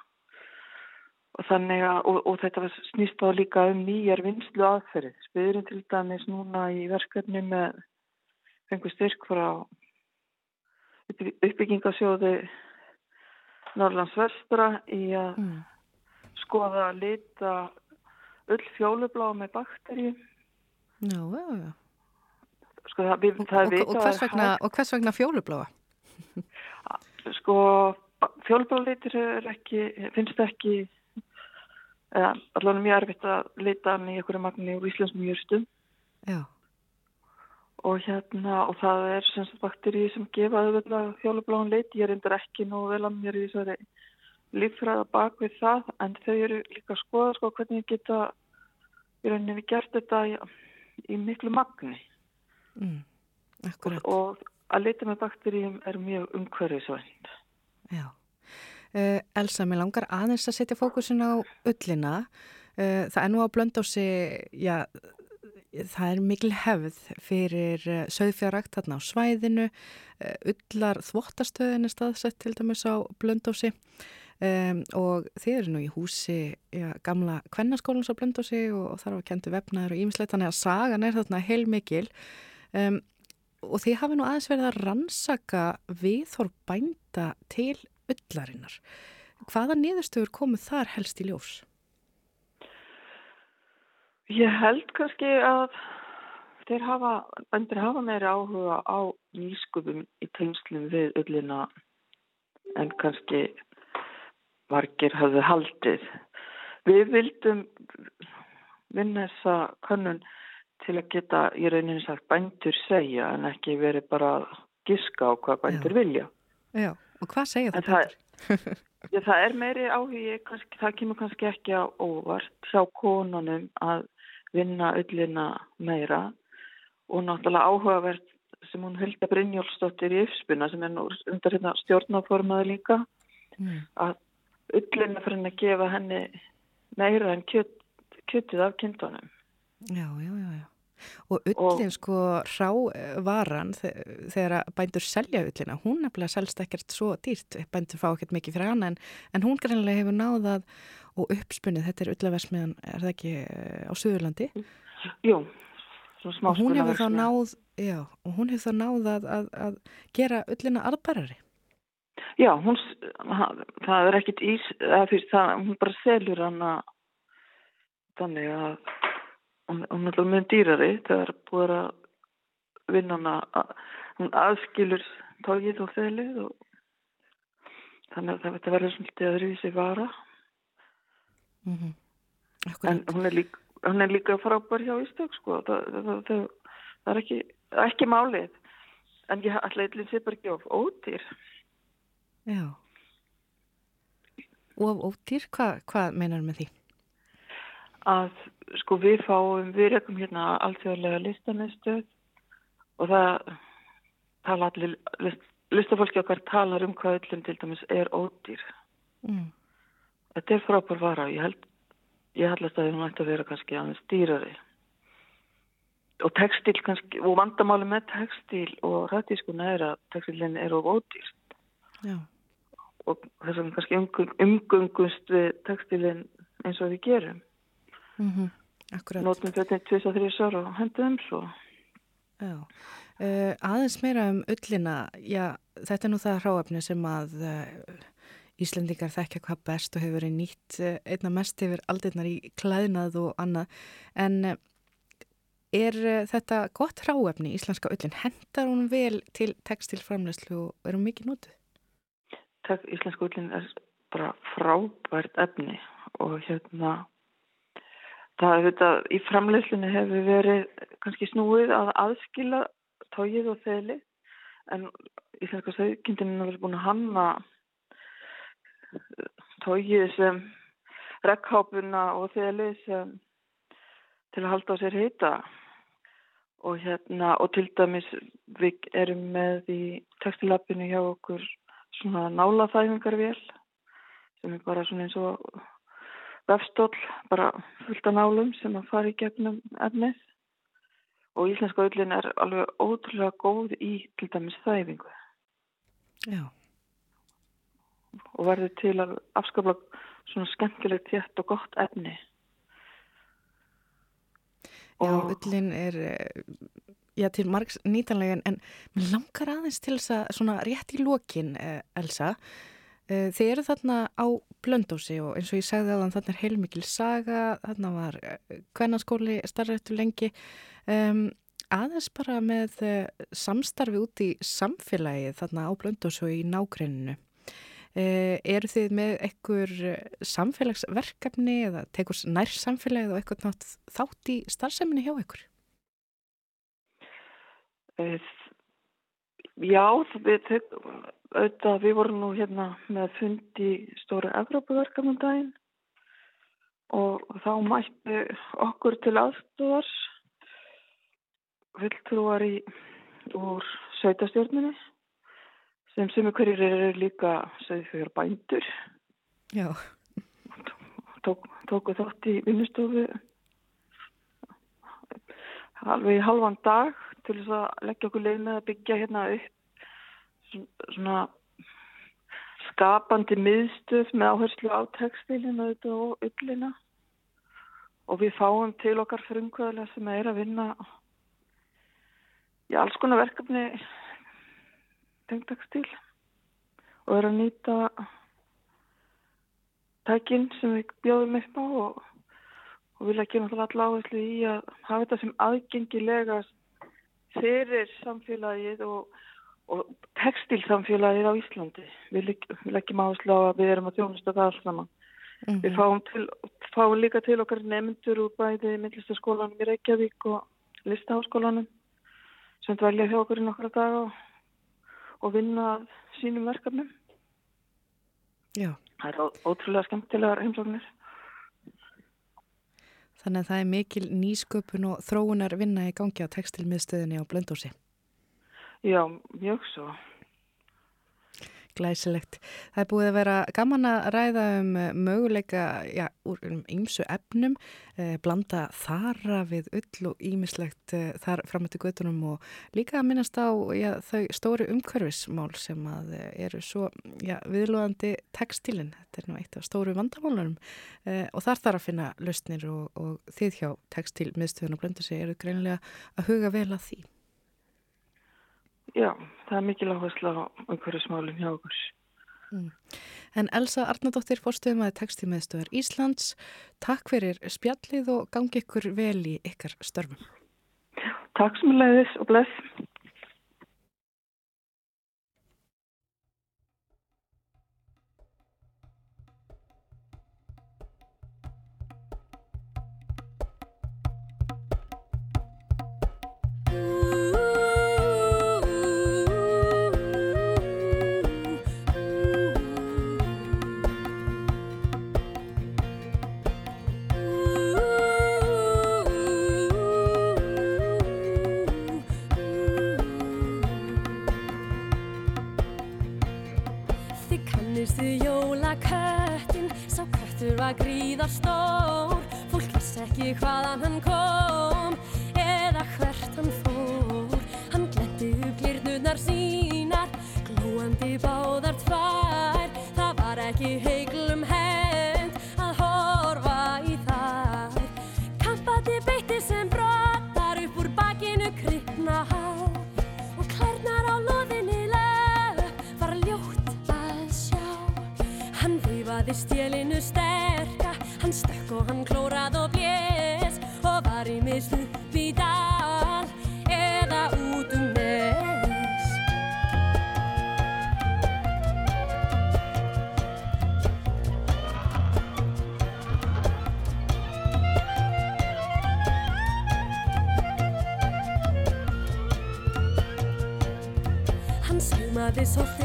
Speaker 6: og þannig að, og, og þetta snýst á líka um nýjar vinslu aðferðið. Spyðurinn til dæmis núna í verkefni með fengur styrk frá uppbyggingasjóði Norrlands vestra í að mm. skoða að lita öll fjólublá með bakteri.
Speaker 1: Já, já, já.
Speaker 6: Sko það, við, það
Speaker 1: og, og, hvers vegna, og hvers vegna fjólubláa?
Speaker 6: sko fjólubláa litur finnst ekki eða allavega mjög erfitt að leita hann í einhverju magni úr íslenskum júrstum og hérna og það er semst bakteri sem gefa auðvitað fjólubláðan leiti, ég reyndir ekki nú vel að mér í þessari líffræða bak við það en þau eru líka að skoða sko hvernig ég geta í rauninni við gert þetta í, í miklu magni.
Speaker 1: Mm,
Speaker 6: og, og að leita með bakteríum er mjög umhverfisvænt.
Speaker 1: Já Elsa, mér langar aðeins að setja fókusin á ullina. Uh, það er nú á blöndósi, já, það er mikil hefð fyrir uh, söðfjárakt þarna á svæðinu. Ullar þvottastöðin er staðsett til dæmis á blöndósi um, og þið eru nú í húsi já, gamla kvennaskólans á blöndósi og, og þar að kentu vefnaður og ímislegt, þannig að sagan er þarna heil mikil. Um, og þið hafi nú aðeins verið að rannsaka viðhór bænda til ullarinnar. Hvaða niðurstöður komu þar helst í ljós?
Speaker 6: Ég held kannski að þeir hafa, öndir hafa meiri áhuga á nýskupum í tengslum við ullina en kannski margir hafðu haldið. Við vildum vinna þessa kannun til að geta í rauninni sagt bændur segja en ekki verið bara að giska á hvað bændur
Speaker 1: Já.
Speaker 6: vilja.
Speaker 1: Já, og hvað segja það
Speaker 6: það-
Speaker 1: bændur?
Speaker 6: Já, það er meiri áhugi, kannski, það kemur kannski ekki á óvart hjá konunum að vinna öllina meira og náttúrulega áhugavert sem hún Hulda Brynjólfsdóttir í Yfspuna sem er nú undir hérna stjórnaformaði líka
Speaker 1: Mm.
Speaker 6: að öllina fyrir henni að gefa henni meira en kjöt, kjötið af kindunum.
Speaker 1: Já, já, já, já. Og ullin sko rávaran þegar að bændur selja ullina, hún nefnilega selst ekkert svo dýrt, bændur fá ekkert mikið fyrir hana en, en hún greinlega hefur náðað og uppspunnið, þetta er ullaversmiðan, er það ekki eh, á Suðurlandi?
Speaker 6: Jú, svona smá
Speaker 1: Og náð, já, og hún hefur þá náð að, að, að gera ullina arðbærari.
Speaker 6: Já, hún, það er ekkit ís, fyrst það, hún bara selur hana þannig að hún, er mjög dýrari þegar búið að vinna hana, að, hún aðskilur tókið og selið og þannig að þetta verður svolítið öðruvísi vara
Speaker 1: Mm -hmm.
Speaker 6: en hún er líka, hún er líka frábær hjá Ístök sko, það, það, það, það er ekki, ekki málið en ég ætla eitthvað sé bara ekki of ódýr
Speaker 1: Já. Og ódýr, hvað hva meinar með því?
Speaker 6: Að sko við fáum, við rekum hérna alþjóðlega listanestöð og það tala allir, list, listafólki okkar talar um hvað öllum til dæmis er ódýr.
Speaker 1: Mm.
Speaker 6: Þetta er frábær vara og ég held, ég hallast að hún ætti að vera kannski aðeins dýrari. Og textil kannski, og vandamáli með textil og rættískuna er að textilin er of ódýr
Speaker 1: Já.
Speaker 6: og þess vegna kannski umgung, umgungust við textilin eins og við gerum.
Speaker 1: Mm -hmm.
Speaker 6: Nótum og þrjus ára og hendum svo.
Speaker 1: Uh, aðeins meira um ullina, já, þetta er nú það hráefni sem að uh, Íslendingar þekkja hvað best og hefur verið nýtt uh, einna mest yfir aldirnar í klæðnað og annað, en er þetta gott hráefni, íslenska ullin, hendar hún vel til textilframlegslu og er hún mikið nótuð?
Speaker 6: Takk, íslensku ullin er bara frábært efni og hérna það þetta í framleyslunni hefur verið kannski snúið að aðskila tóið og þeli en íslenska sögkindin er búin að hanna tóið sem rekkhápuna og þeli sem til að halda á sér heita. Og hérna og til dæmis við erum með í textilappinu hjá okkur svona nálaþæfingarvél sem er bara svona eins og vefstóll, bara fullt af nálum sem að fara í gegnum efnið. Og íslenska öllin er alveg ótrúlega góð í til dæmis þæfingu.
Speaker 1: Já.
Speaker 6: og verður til að afskapla svona skemmtilegt þétt og gott efni.
Speaker 1: Já,
Speaker 6: og
Speaker 1: ullin er eh, já, til margs nýtanlega en, mér langar aðeins til þess að svona rétt í lokin, eh, Elsa eh, þið eru þarna á blöndósi og eins og ég sagði aðan þarna er heilmikil saga, þarna var eh, kvennarskóli starfrættu lengi um, aðeins bara með eh, samstarfi út í samfélagið þarna á blöndósi og í nágreininu Uh, eru þið með einhver eh, samfélagsverkefni eða tekur nær samfélagið og eitthvað nátt þátt í starfseminni hjá ykkur?
Speaker 6: Eh, Já, við, auðvitað, við vorum nú hérna með fund í stóra Evrópuverkamum daginn og þá mætti okkur til aðstofars fulltrúar í úr sveitastjórninni sem sem hverjir eru líka fyrir bændur
Speaker 1: Já.
Speaker 6: tók, tóku þátt í vinnustofu alveg í halvan dag til þess að leggja okkur leið með að byggja hérna upp svona skapandi miðstöð með áherslu á textilin og ullina. Og við fáum til okkar frumkvæðilega sem er að vinna í alls konar verkefni tengt textil og er að nýta tækin sem við bjóðum upp á og, og vil ekki náttúrulega áherslu í að hafa þetta sem aðgengilegast fyrir samfélagið og, og textilsamfélagið á Íslandi. Við legg- við leggjum áherslu á að við erum að þjónusta það alls saman Mm -hmm. Við fáum, til, fáum líka til okkar nefndur úr bæði myndlistaskólanum í Reykjavík og listaháskólanum sem dvelja hjá okkur í nokkra daga og, og vinna sínum verkefnum.
Speaker 1: Já.
Speaker 6: Það er ótrúlega skemmtilegar heimsóknir.
Speaker 1: Þannig að það er mikil nýsköpun og þróunar vinna í gangi á tekstilmiðstöðinni á Blöndósi.
Speaker 6: Já, mjög svo.
Speaker 1: Glæsilegt. Það er búið að vera gaman að ræða um möguleika já, úr um ýmsu efnum, eh, blanda þara við ull og ýmislegt eh, þar fram til göttunum og líka að minnast á já, þau stóri umhverfismál sem að eh, eru svo viðlúðandi tekstilin. Þetta er nú eitt af stóru vandamálunum eh, og þar þarf að finna lausnir og, og þið hjá tekstilmiðstöðun og blönda sig eru greinilega að huga vel að því.
Speaker 6: Já, það er mikil áherslu á umhverfismálinn hjá okkur.
Speaker 1: Mm. En Elsa Arnardóttir, fórstuðum að textímiðstöðar Íslands, takk fyrir spjallið og gangi ykkur vel í ykkar störfum.
Speaker 6: Takk sem leiðis og bless.
Speaker 7: Var gríðar stór. Fólk vissi ekki hvaðan hann kom Eða hvert hann fór. Hann gletti upp glirnurnar sínar Glóandi báðar tvær. Það var ekki heiklum og hann klórað og blés og var í mist upp í dal eða út um nes. Hann saumaði soltin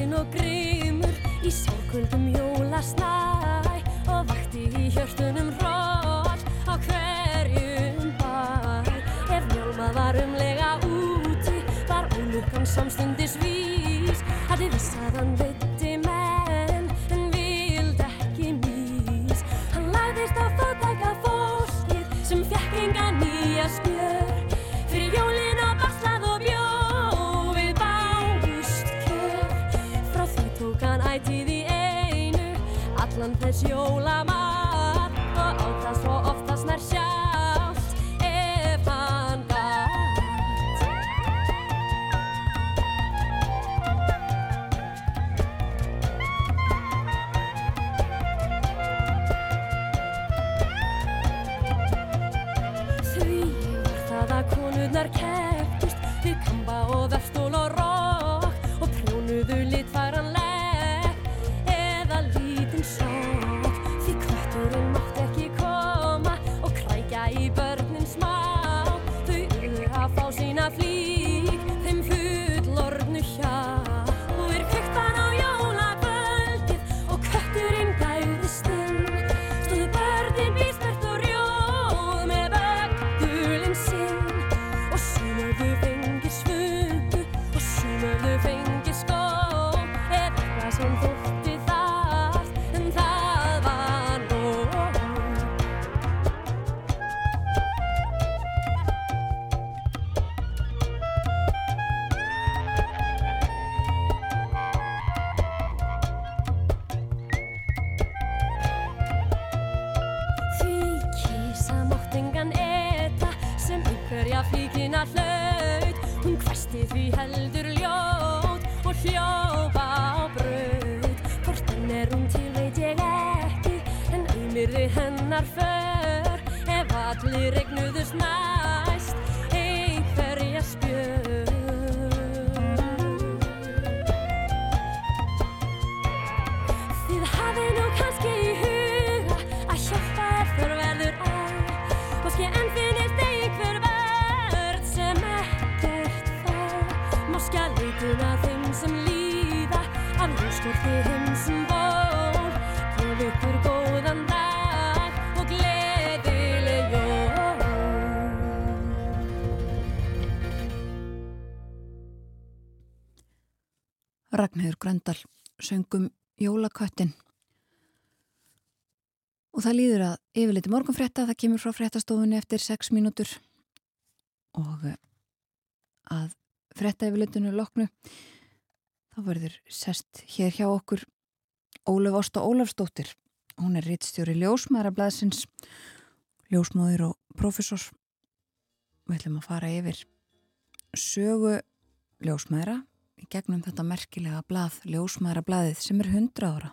Speaker 7: allan þess jólamat
Speaker 2: Ragnhildur Gröndal söngum Jólaköttin. Og það líður að yfirleiti morgunfrétta, það kemur frá fréttastofunni eftir 6 mínútur. Og eh, að frétta yfirleitinu loknu þá verður sest hér hjá okkur Ólaf Ásta Ólafsdóttir. Hún er rittstjóri Ljósmaðurablaðsins Ljósmáður og profesor við ætlum að fara yfir sögu Ljósmaðura gegnum þetta merkilega blað Ljósmaðurablaðið sem er 100 ára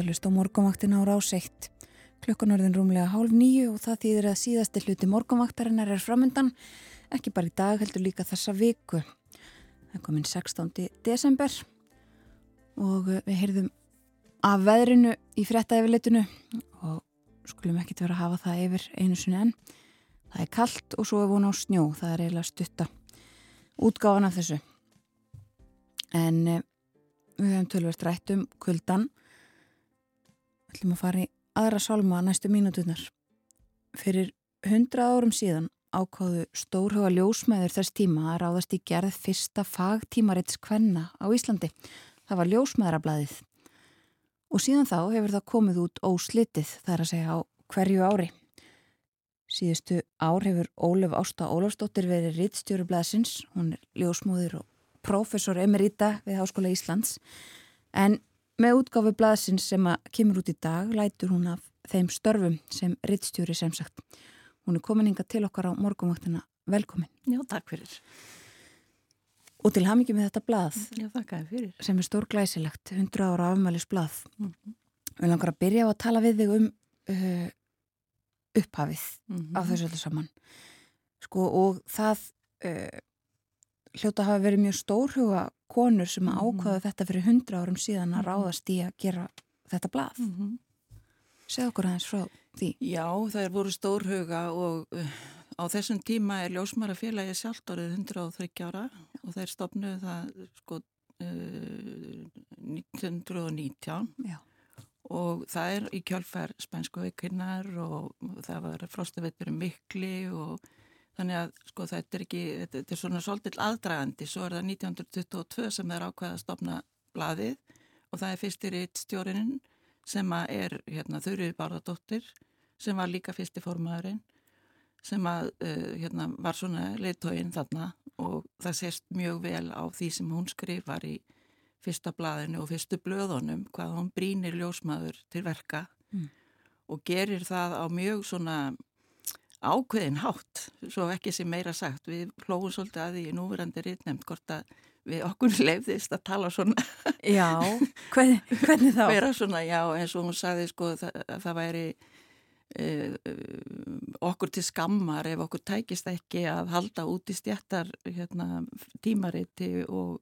Speaker 2: að hlusta á morgunvaktin á rás 1. Klukkan orðin rúmlega hálf nýju og það þýðir að síðasti hluti morgunvaktarinnar er framöndan, ekki bara í dag heldur líka þessa viku. Það er komin 16. desember og við heyrðum af veðrinu í frettæfileitinu og skulum ekki vera að hafa það yfir einu sinni enn. Það er kallt og svo er von á snjó, það er eiginlega stutta útgáfan af þessu. En eh, við höfum tölvert rætt um kuldan. Við ætlum að fara í aðra sálma næstu mínutunar. Fyrir hundra árum síðan ákáðu stórhuga ljósmæður þess tíma að ráðast í gerð fyrsta fagtímarits kvenna á Íslandi. Það var ljósmæðrablaðið. Og síðan þá hefur það komið út óslitið, það er að segja á hverju ári. Síðustu ár hefur Ólef Ásta Ólafsdóttir verið rittstjórublaðsins, hún er ljósmúður og professor emerita við Háskóla Íslands en með útgáfi blaðsins sem að kemur út í dag lætur hún af þeim störfum sem rittstjóri sem sagt. Hún er komin hinga til okkar á morgunvaktina. Velkomin.
Speaker 8: Já, takk fyrir.
Speaker 2: Og til hamingi með þetta blað
Speaker 8: Já,
Speaker 2: sem er stór glæsilegt, 100 ára afmælis blað.
Speaker 8: Mm -hmm.
Speaker 2: Við langar að byrja á að tala við þig um uh, upphafið
Speaker 8: Mm -hmm.
Speaker 2: á þessu öllu saman. Sko og það uh, hljóta hafa verið mjög stórhuga konur sem að
Speaker 8: Mhm.
Speaker 2: ákvaða þetta fyrir 100 árum síðan að
Speaker 8: Mhm.
Speaker 2: ráðast í að gera þetta blað.
Speaker 8: Mm -hmm.
Speaker 2: Segð okkur aðeins frá því.
Speaker 8: Já, það er voru stórhuga og uh, á þessum tíma er ljósmarafélagi sjálft orðið 130 ára og þeir stopnuðu það sko uh, 1919
Speaker 2: Já.
Speaker 8: og það er í kjálfær spænsku veikinnar og það var frostavettur mikli og þannig að sko þetta er ekki, þetta, er svona svolítill aðdragandi, svo er það 1922 sem er ákveða að stopna blaðið og það er fyrstir í stjórinin sem að er hérna Þurrið Bárðardóttir sem var líka fyrsti formaðurinn sem að uh, hérna var svona leiðtóginn þarna og það sést mjög vel á því sem hún skrifar í fyrsta blaðinu og fyrstu blöðunum hvað hún brínir ljósmaður til verka
Speaker 2: Mm.
Speaker 8: og gerir það á mjög svona ákveðin hátt, svo ekki sem meira sagt, við hlóðum svolítið að því í núverandi rítnefnd hvort að við okkur leifðist að tala svona
Speaker 2: Já, hvernig, hvernig þá?
Speaker 8: vera svona, já, eins og hún sagði sko það, að það væri uh, okkur til skammar ef okkur tækist ekki að halda út í stjættar hérna, tímariti og,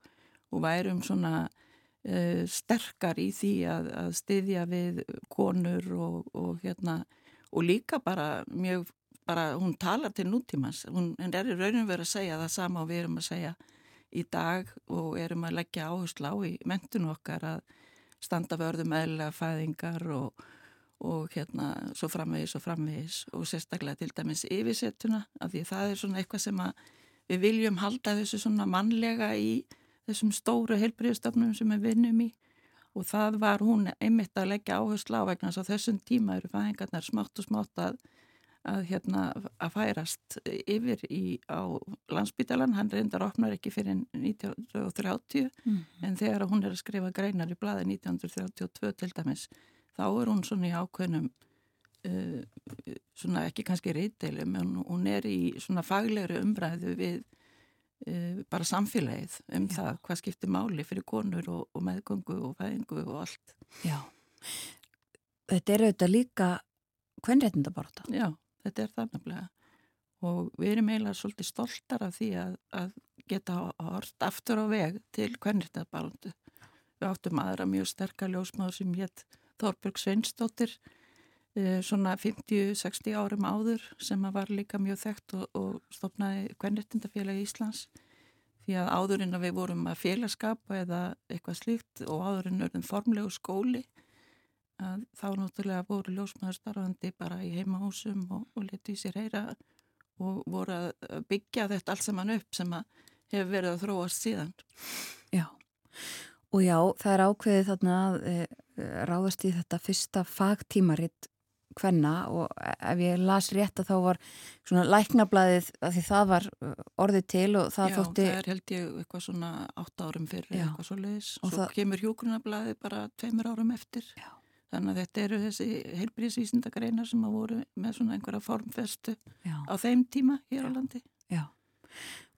Speaker 8: og værum svona uh, sterkar í því að, að styðja við konur og, og hérna og líka bara mjög bara, hún talar til nútímans, hún er í raunum verið að segja það sama og við erum að segja í dag og erum að leggja áherslu á í mentun okkar að standa vörðum eðlega fæðingar og, og hérna svo framvegis og framvegis og sérstaklega til dæmis yfirsettuna af því það er svona eitthvað sem við viljum halda þessu svona mannlega í þessum stóru heilbriðstofnum sem við vinnum í. Og það var hún einmitt að leggja áherslu á vegna þess að þessum tíma eru fæðingarnar smátt og smátt að að, hérna, að færast yfir í, á landsbytalan, hann reyndar opnar ekki fyrir 1930 mm. en þegar hún er að skrifa greinar í bladi 1932 til dæmis þá er hún svona í ákveðnum uh, svona ekki kannski reytilum en hún er í svona faglegri umbræðu við uh, bara samfélagið um Já. það hvað skiptir máli fyrir konur og, og meðgöngu og fæðingu og allt.
Speaker 2: Já, þetta er auðvitað líka hvernreitndabarta
Speaker 8: Já þetta er það nefnilega og við erum eiginlega svolítið stoltar af því að, að geta hort aftur á veg til hvernig þetta balundu. Við áttum aðra mjög sterkar ljósmáður sem hétt Þorberg Sveinsdóttir eh, svona 50-60 árum áður sem var líka mjög þekkt og, og stopnaði Kvennrettindafélagi Íslands því að áðurinn að við vorum að félagskapa eða eitthvað slíkt og áðurinn örðum formlegu skóli að þá náttúrulega voru ljósmaður starfandi bara í heimahúsum og, og leti í sér heyra og voru að byggja þetta allt saman upp sem að hefur verið að þróast síðan.
Speaker 2: Já, og já, það er ákveðið þarna að e, ráðast í þetta fyrsta fagtímaritt hvenna og ef ég las rétt að þá var svona læknablaðið að því það var e, orðið til og það
Speaker 8: Já,
Speaker 2: þótti...
Speaker 8: Já, það er held ég eitthvað svona átt árum fyrir Já. eitthvað svo leiðis og svo það... kemur hjókunarblaðið bara tveimur árum eftir. Já. Þannig að þetta eru þessi heilbríðsvísindagreinar sem að voru með svona einhverja formfestu Já. á þeim tíma hér á landi.
Speaker 2: Já,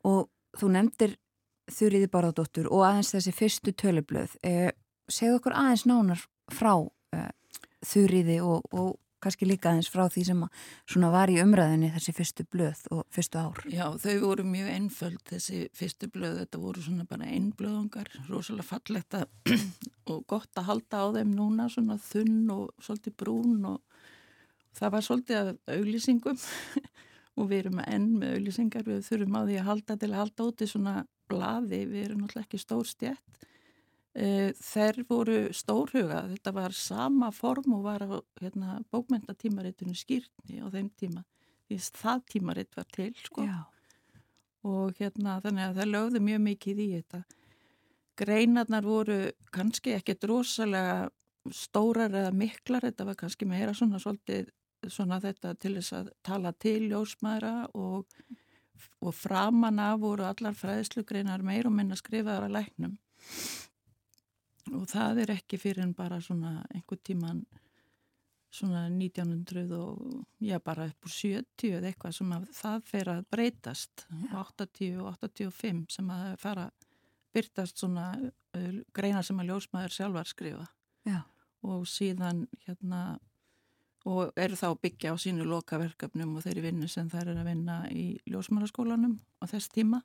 Speaker 2: og þú nefndir Þurriði Barðardóttur og aðeins þessi fyrstu tölublöð. Eh, segðu okkur aðeins nánar frá eh, Þurriði og, og kannski líka aðeins frá því sem svona var í umræðinni þessi fyrstu blöð og fyrstu ár.
Speaker 8: Já, þau voru mjög einföld þessi fyrstu blöð, þetta voru svona bara einblöðungar, rosalega fallegt og gott að halda á þeim núna, svona þunn og svolítið brún og það var svolítið af auglýsingum og við erum enn með auglýsingar, við þurfum á því að halda til að halda út í svona blaði, við erum náttúrulega ekki stór stjætt Eh, þeir voru stórhuga, þetta var sama form og var á hérna, bókmyndatímaritinu skýrni á þeim tíma. Því það tímaritt var til sko. og hérna þannig að það lögði mjög mikið í þetta. Greinarnar voru kannski ekkert rosalega stórar eða miklar, þetta var kannski meira svona svolítið svona þetta til þess að tala til ljósmaðra og, og framanna voru allar fræðslugreinar meir og minna skrifaðar að læknum og það er ekki fyrir en bara svona einhver tíman svona 1900 og já bara upp úr 70 eða eitthvað sem að það fer að breytast já. 80 og 85 sem að fara byrtast svona uh, greina sem að ljósmaður sjálfar skrifa já. og síðan hérna og eru þá byggja á sínu lokaverkefnum og þeirri vinnu sem þær eru að vinna í ljósmaðurskólanum á þess tíma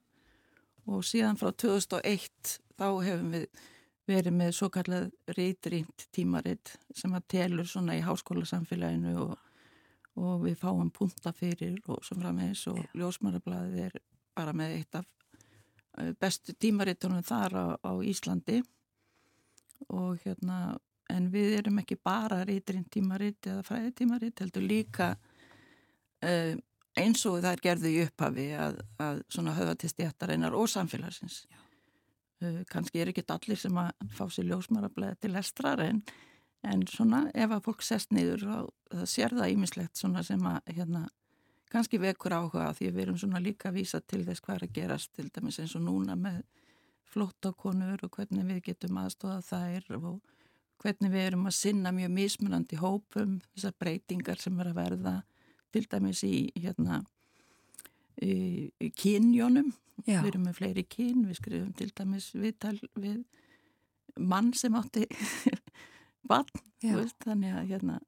Speaker 8: og síðan frá 2001 þá hefum við verið með svo kallað reytrínt tímaritt sem að telur svona í háskóla samfélaginu og, og við fáum punta fyrir og svo frammeins og ljósmarablaðið er bara með eitt af eh, bestu tímarittunum þar á, á Íslandi. Og hérna en við erum ekki bara reytrínt tímaritt eða fræðitímaritt heldur líka uh, eins og það er gerðu í upphafi að, að svona höfa til stjættareinar og samfélagsins. Já kannski er ekki allir sem að fá sér ljósmarablaði til lestrar en, en svona ef að fólk sest niður og það sér það ímislegt svona sem að hérna kannski vekur áhuga því við erum svona líka að vísa til þess hvað er að gerast til dæmis eins og núna með flóttakonur og hvernig við getum aðstóða þær og hvernig við erum að sinna mjög mismunandi hópum þessar breytingar sem er að verða til dæmis í hérna kynjónum Já. við erum með fleiri kyn, við skrifum til dæmis viðtal við mann sem átti veist, þannig að hérna,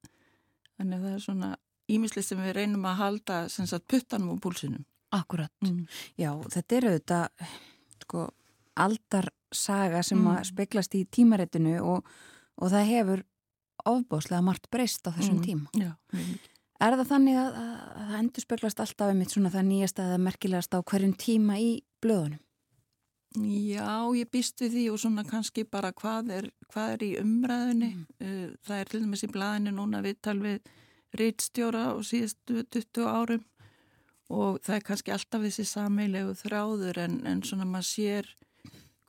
Speaker 8: þannig að það er svona ímislið sem við reynum að halda sagt puttanum og púlsinum
Speaker 2: Akkurat, mm. já þetta er auðvitað sko aldarsaga sem mm. að speklast í tímaréttinu og, og það hefur ofbáslega margt breyst á þessum mm. tíma
Speaker 8: Já,
Speaker 2: Er það þannig að, að, að það endur speglast alltaf einmitt svona það nýjast eða merkilegast á hverjum tíma í blöðunum?
Speaker 8: Já, ég býst við því og svona kannski bara hvað er, hvað er í umræðinni. Mm. Það er til dæmis í blæðinu núna viðtal við rítstjóra og síðustu 20 árum og það er kannski alltaf þessi sameilegu þráður en, en svona maður sér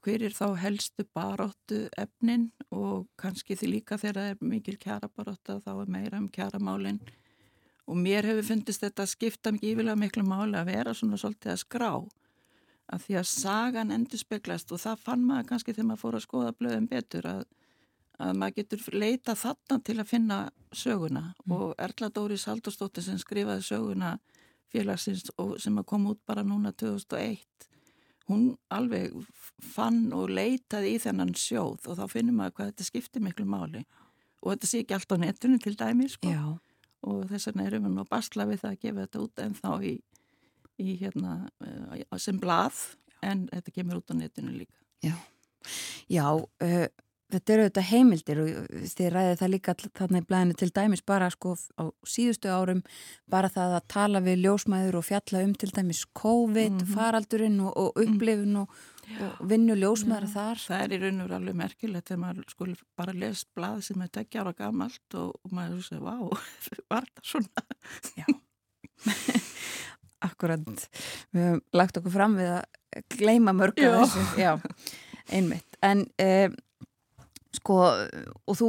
Speaker 8: hver er þá helstu baróttu efnin og kannski því líka þegar það er mikil kjara barótta þá er meira um kjaramálinn og mér hefur fundist þetta að skipta mikið yfirlega miklu máli að vera svona svolítið að skrá. Að því að sagan endur speglast og það fann maður kannski þegar maður fór að skoða blöðum betur að, að maður getur leita þarna til að finna söguna. Mm. og Erla Dóri Saldurstóttir sem skrifaði söguna félagsins og sem að koma út bara núna 2001 hún alveg fann og leitaði í þennan sjóð og þá finnum maður hvað þetta skiptir miklu máli. Og þetta sé ekki allt á netunum til dæmi sko. Já og þess vegna erum við nú basla við það að gefa þetta út en þá í, í hérna uh, sem blað en þetta kemur út á netinu líka.
Speaker 2: Já, Já uh, þetta eru þetta heimildir og þið ræðið það líka þarna í blæðinu til dæmis bara sko á síðustu árum bara það að tala við ljósmæður og fjalla um til dæmis COVID, mm -hmm. faraldurinn og, og upplifun og, og vinnu ljósmæður þar.
Speaker 8: Það er í raun og alveg merkilegt þegar maður sko bara les blað sem er tekja ára gamalt og, og maður sé, vá, var þetta svona?
Speaker 2: Já. Akkurat, við höfum lagt okkur fram við að gleima mörgum þessu, já, einmitt. En um, Sko, og þú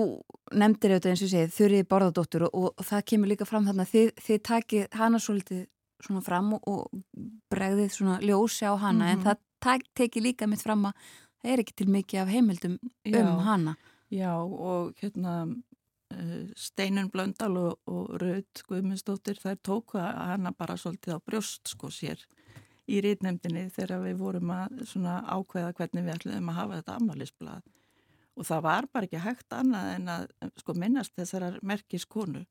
Speaker 2: nefndir auðvitað eins og segið, þurrið borðadóttur og, og það kemur líka fram þarna þið, þið takið hana svolítið svona fram og, og bregðið svona ljósi á hana mm -hmm. en það tekið líka mitt fram að það er ekki til mikið af heimildum já, um hana.
Speaker 8: Já, og hérna uh, Steinun Blöndal og, og Rauð Guðmundsdóttir þær tóku hana bara svolítið á brjóst sko sér í rítnefndinni þegar við vorum að svona ákveða hvernig við ætlum að hafa þetta ammaliðsblad og það var bara ekki hægt annað en að sko, minnast þessar merkiskonu.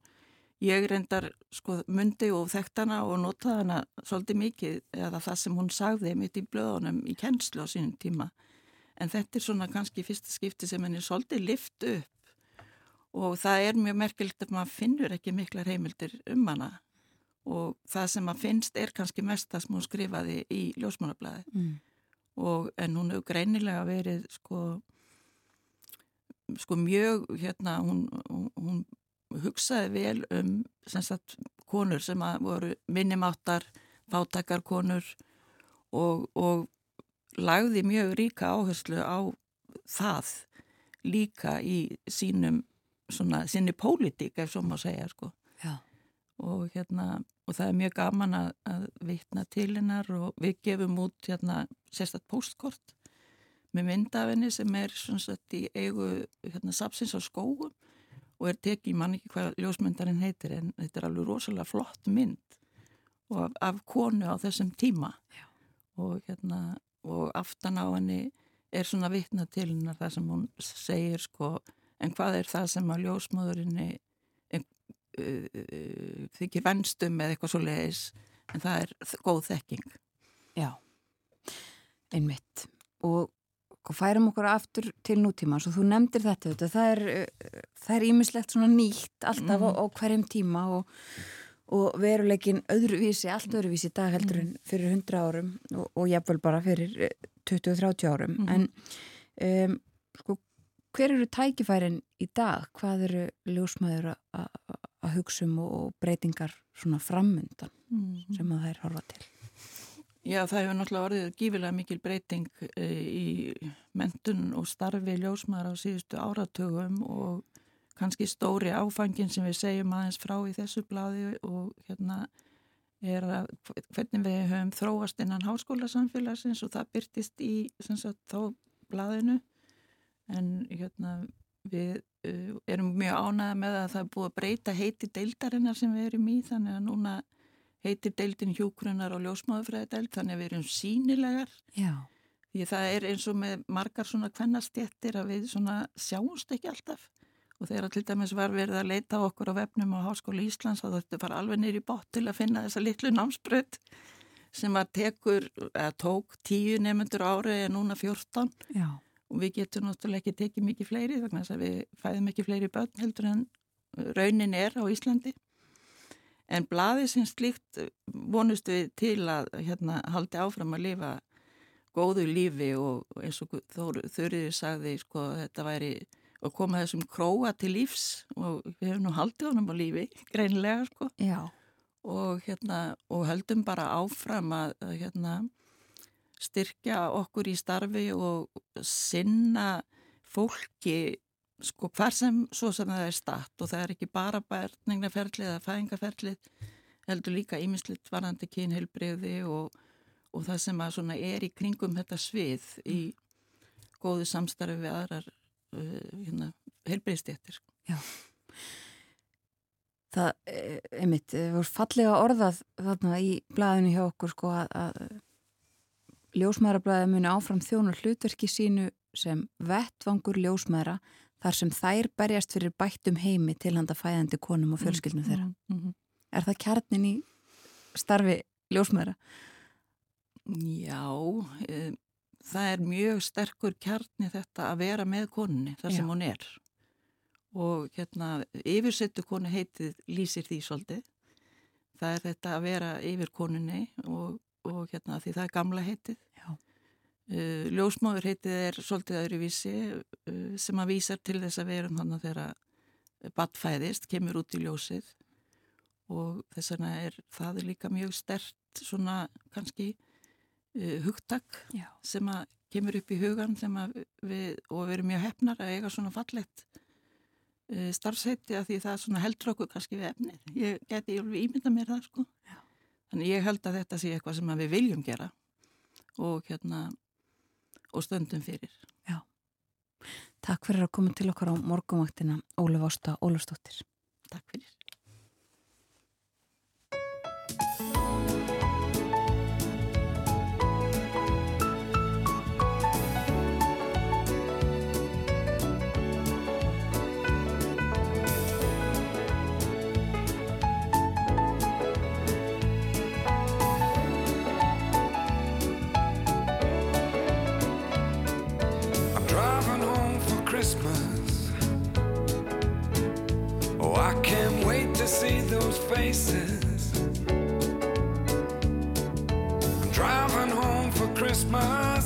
Speaker 8: Ég reyndar sko, myndi og þekkt hana og notaði hana svolítið mikið eða það sem hún sagði mitt í blöðunum í kennslu á sínum tíma. En þetta er svona kannski fyrsta skipti sem henni svolítið lift upp og það er mjög merkilegt að maður finnur ekki miklar heimildir um hana og það sem maður finnst er kannski mest það sem hún skrifaði í ljósmánablaði mm. en hún hefur greinilega verið sko sko mjög hérna hún, hún hugsaði vel um sagt, konur sem voru minnimáttar, fátakarkonur og, og lagði mjög ríka áherslu á það líka í sínum svona, sinni pólitík ef svo má segja sko. Og hérna og það er mjög gaman að, að vitna til hennar og við gefum út hérna sérstaklega postkort með myndafinni sem er sagt, í eigu hérna, sapsins á skóum og er tekið, mann ekki hvað ljósmyndarinn heitir en þetta er alveg rosalega flott mynd og af, af konu á þessum tíma. Og, hérna, og aftan á henni er svona vittna til hennar það sem hún segir sko en hvað er það sem að ljósmóðurinni uh, uh, þykir vennstum eða eitthvað svo leiðis en það er góð þekking.
Speaker 2: Já, einmitt. Og og færum okkur aftur til nútíma og þú nefndir þetta, þetta það er eh, ímislegt svona nýtt alltaf mm. á, á hverjum tíma og, og veruleikin öðruvísi allt öðruvísi dag heldur en fyrir 100 árum og, og jáfnvel bara fyrir 20-30 eh, árum mm. en um, sko, hver eru tækifærin í dag? Hvað eru ljósmaður að hugsa um og breytingar svona framundan mm. sem að það er horfa til?
Speaker 8: Já, það hefur náttúrulega orðið gífilega mikil breyting e, í mentun og starfi ljósmaður á síðustu áratugum og kannski stóri áfangin sem við segjum aðeins frá í þessu bladi og hérna er að hvernig við höfum þróast innan háskóla samfélagsins og það byrtist í sagt, þá bladinu en hérna við uh, erum mjög ánæða með að það er búið að breyta heiti deildarinnar sem við erum í þannig að núna heitir deildin hjúkrunar og ljósmáðufræði deild þannig að við erum sínilegar
Speaker 2: Já.
Speaker 8: því það er eins og með margar svona kvennastjettir að við svona sjáumst ekki alltaf og þegar til dæmis var verið að leita okkur á vefnum á Háskóli Íslands þá þetta var alveg nýri bótt til að finna þessa litlu námsbröð sem að tekur, eða tók tíu nefnundur ári en núna fjórtán
Speaker 2: Já.
Speaker 8: og við getum náttúrulega ekki tekið mikið fleiri þess að við fæðum ekki fleiri börn heldur en raunin er á Íslandi En blaði sem slíkt vonust við til að hérna, haldi áfram að lifa góðu lífi og eins og þurriði sagði sko þetta væri að koma þessum króa til lífs og við hefum nú haldið honum á lífi, greinlega sko. Og hérna og höldum bara áfram að hérna styrkja okkur í starfi og sinna fólki sko hvar sem svo sem það er statt og það er ekki bara bærningnaferlið eða fæðingaferlið heldur líka íminslitt varandi kynheilbreyði og, og það sem að svona er í kringum þetta svið í góðu samstarfi við aðrar uh, hérna, heilbreyðstéttir.
Speaker 2: Já. Það, einmitt, voru fallega orðað þarna í blæðinu hjá okkur sko að, að ljósmaðurablaði muni áfram þjónur hlutverki sínu sem vettvangur ljósmaðura þar sem þær berjast fyrir bættum heimi til handa fæðandi konum og fjölskyldnum þeirra. Mm -hmm. Er það kjarnin í starfi ljósmaðura?
Speaker 8: Já, e, það er mjög sterkur kjarni þetta að vera með konunni þar sem Já. hún er. Og hérna, yfirsettu konu heitið lýsir því svolítið. Það er þetta að vera yfir konunni og, og hérna, því það er gamla heitið. Uh, ljósmáður heitið er svolítið öðruvísi uh, sem að vísar til þess að verum þannig að þeirra badfæðist, kemur út í ljósið og þess vegna er það er líka mjög stert svona kannski uh, hugtak Já. sem að kemur upp í hugan við, og við erum mjög hefnar að eiga svona fallett starfsheiti að því það heldur okkur kannski við efnið. Ég geti ímynda mér það sko. Já. Þannig ég held að þetta sé eitthvað sem við viljum gera og hérna og stöndum fyrir.
Speaker 2: Já. Takk fyrir að koma til okkar á morgumvaktina Óluf Ásta Ólafstóttir.
Speaker 8: Takk fyrir. See those faces. I'm driving home for Christmas,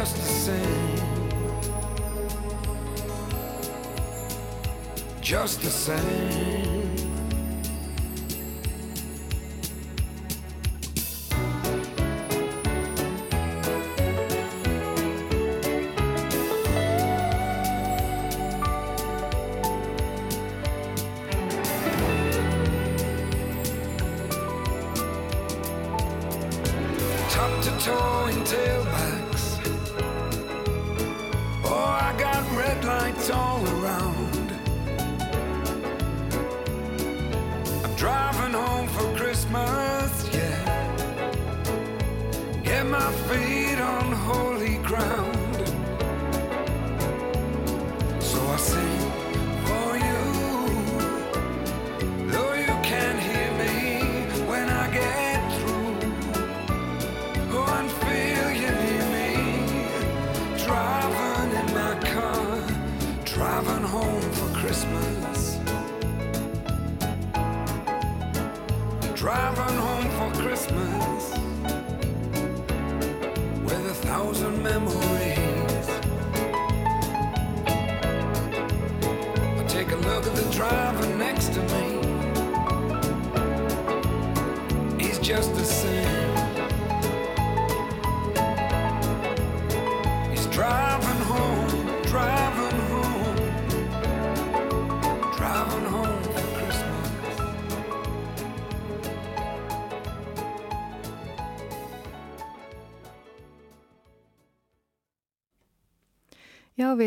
Speaker 8: just the same. Just the same.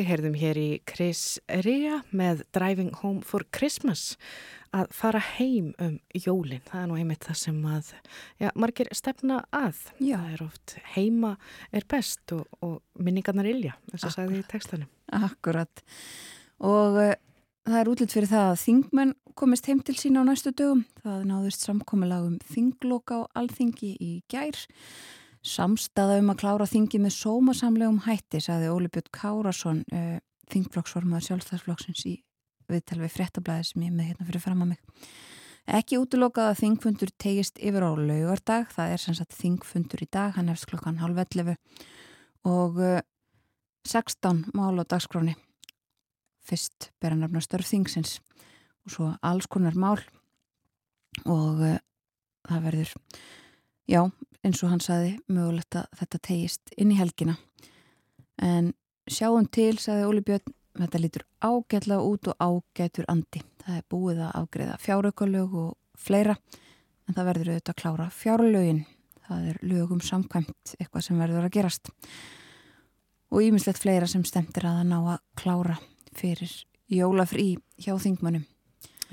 Speaker 1: Heyrðum hér í Chris Rea með Driving Home for Christmas að fara heim um jólinn. Það er nú einmitt það sem að, já, margir stefna að.
Speaker 2: Já.
Speaker 1: Það er oft heima er best og, og minningarnar ilja, eins og sagði í textanum.
Speaker 2: Akkurat. Og uh, það er útlitt fyrir það að þingmenn komist heim til sína á næstu dögum. Það náðist samkomiðlag um þingloka á alþingi í gær. Samstaða um að klára þingi með sómasamlegum hætti, sagði Óli Björn Kárasson, uh, þingflokksformaður sjálfstæðsflokksins í viðtal við frettablaði sem ég með hérna fyrir fram að mig. Ekki útlokað að þingfundur tegist yfir á laugardag, það er sem sagt þingfundur í dag, hann hefst klokkan halv 11 og uh, 16 mál á dagskráni fyrst ber hann nefna störf þingsins og svo alls konar mál. Og uh, það verður já, eins og hann saði mögulegt að þetta tegist inn í helgina en sjáum til, saði Óli Björn þetta lítur ágætlega út og ágætur andi. Það er búið að afgreða fjáraukalög og fleira en það verður auðvitað að klára fjárlögin. Það er lögum samkvæmt eitthvað sem verður að gerast og ímislegt fleira sem stemtir að það ná að klára fyrir jólafrí hjá þingmönnum.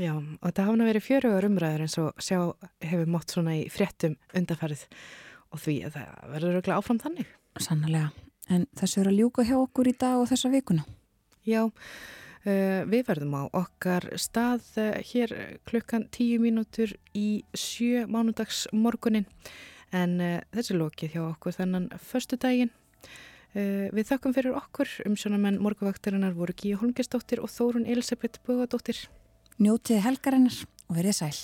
Speaker 1: Já, og þetta hafna verið fjörugar umræður eins og sjá hefur mótt svona í fréttum undarfærið og því að það verður auðvitað áfram þannig.
Speaker 2: Sannlega, en þessu er að ljúka hjá okkur í dag og þessa vikuna.
Speaker 1: Já, uh, við verðum á okkar stað uh, hér klukkan tíu mínútur í sjö mánudags morgunin en uh, þessi lokið hjá okkur þennan förstu daginn. Við þakkum fyrir okkur, umsjónamenn morguvaktarinnar voru Gíu Holmgjastóttir og Þórun Elisabeth Bögadóttir.
Speaker 2: Njótið helgarinnar og verið sæl.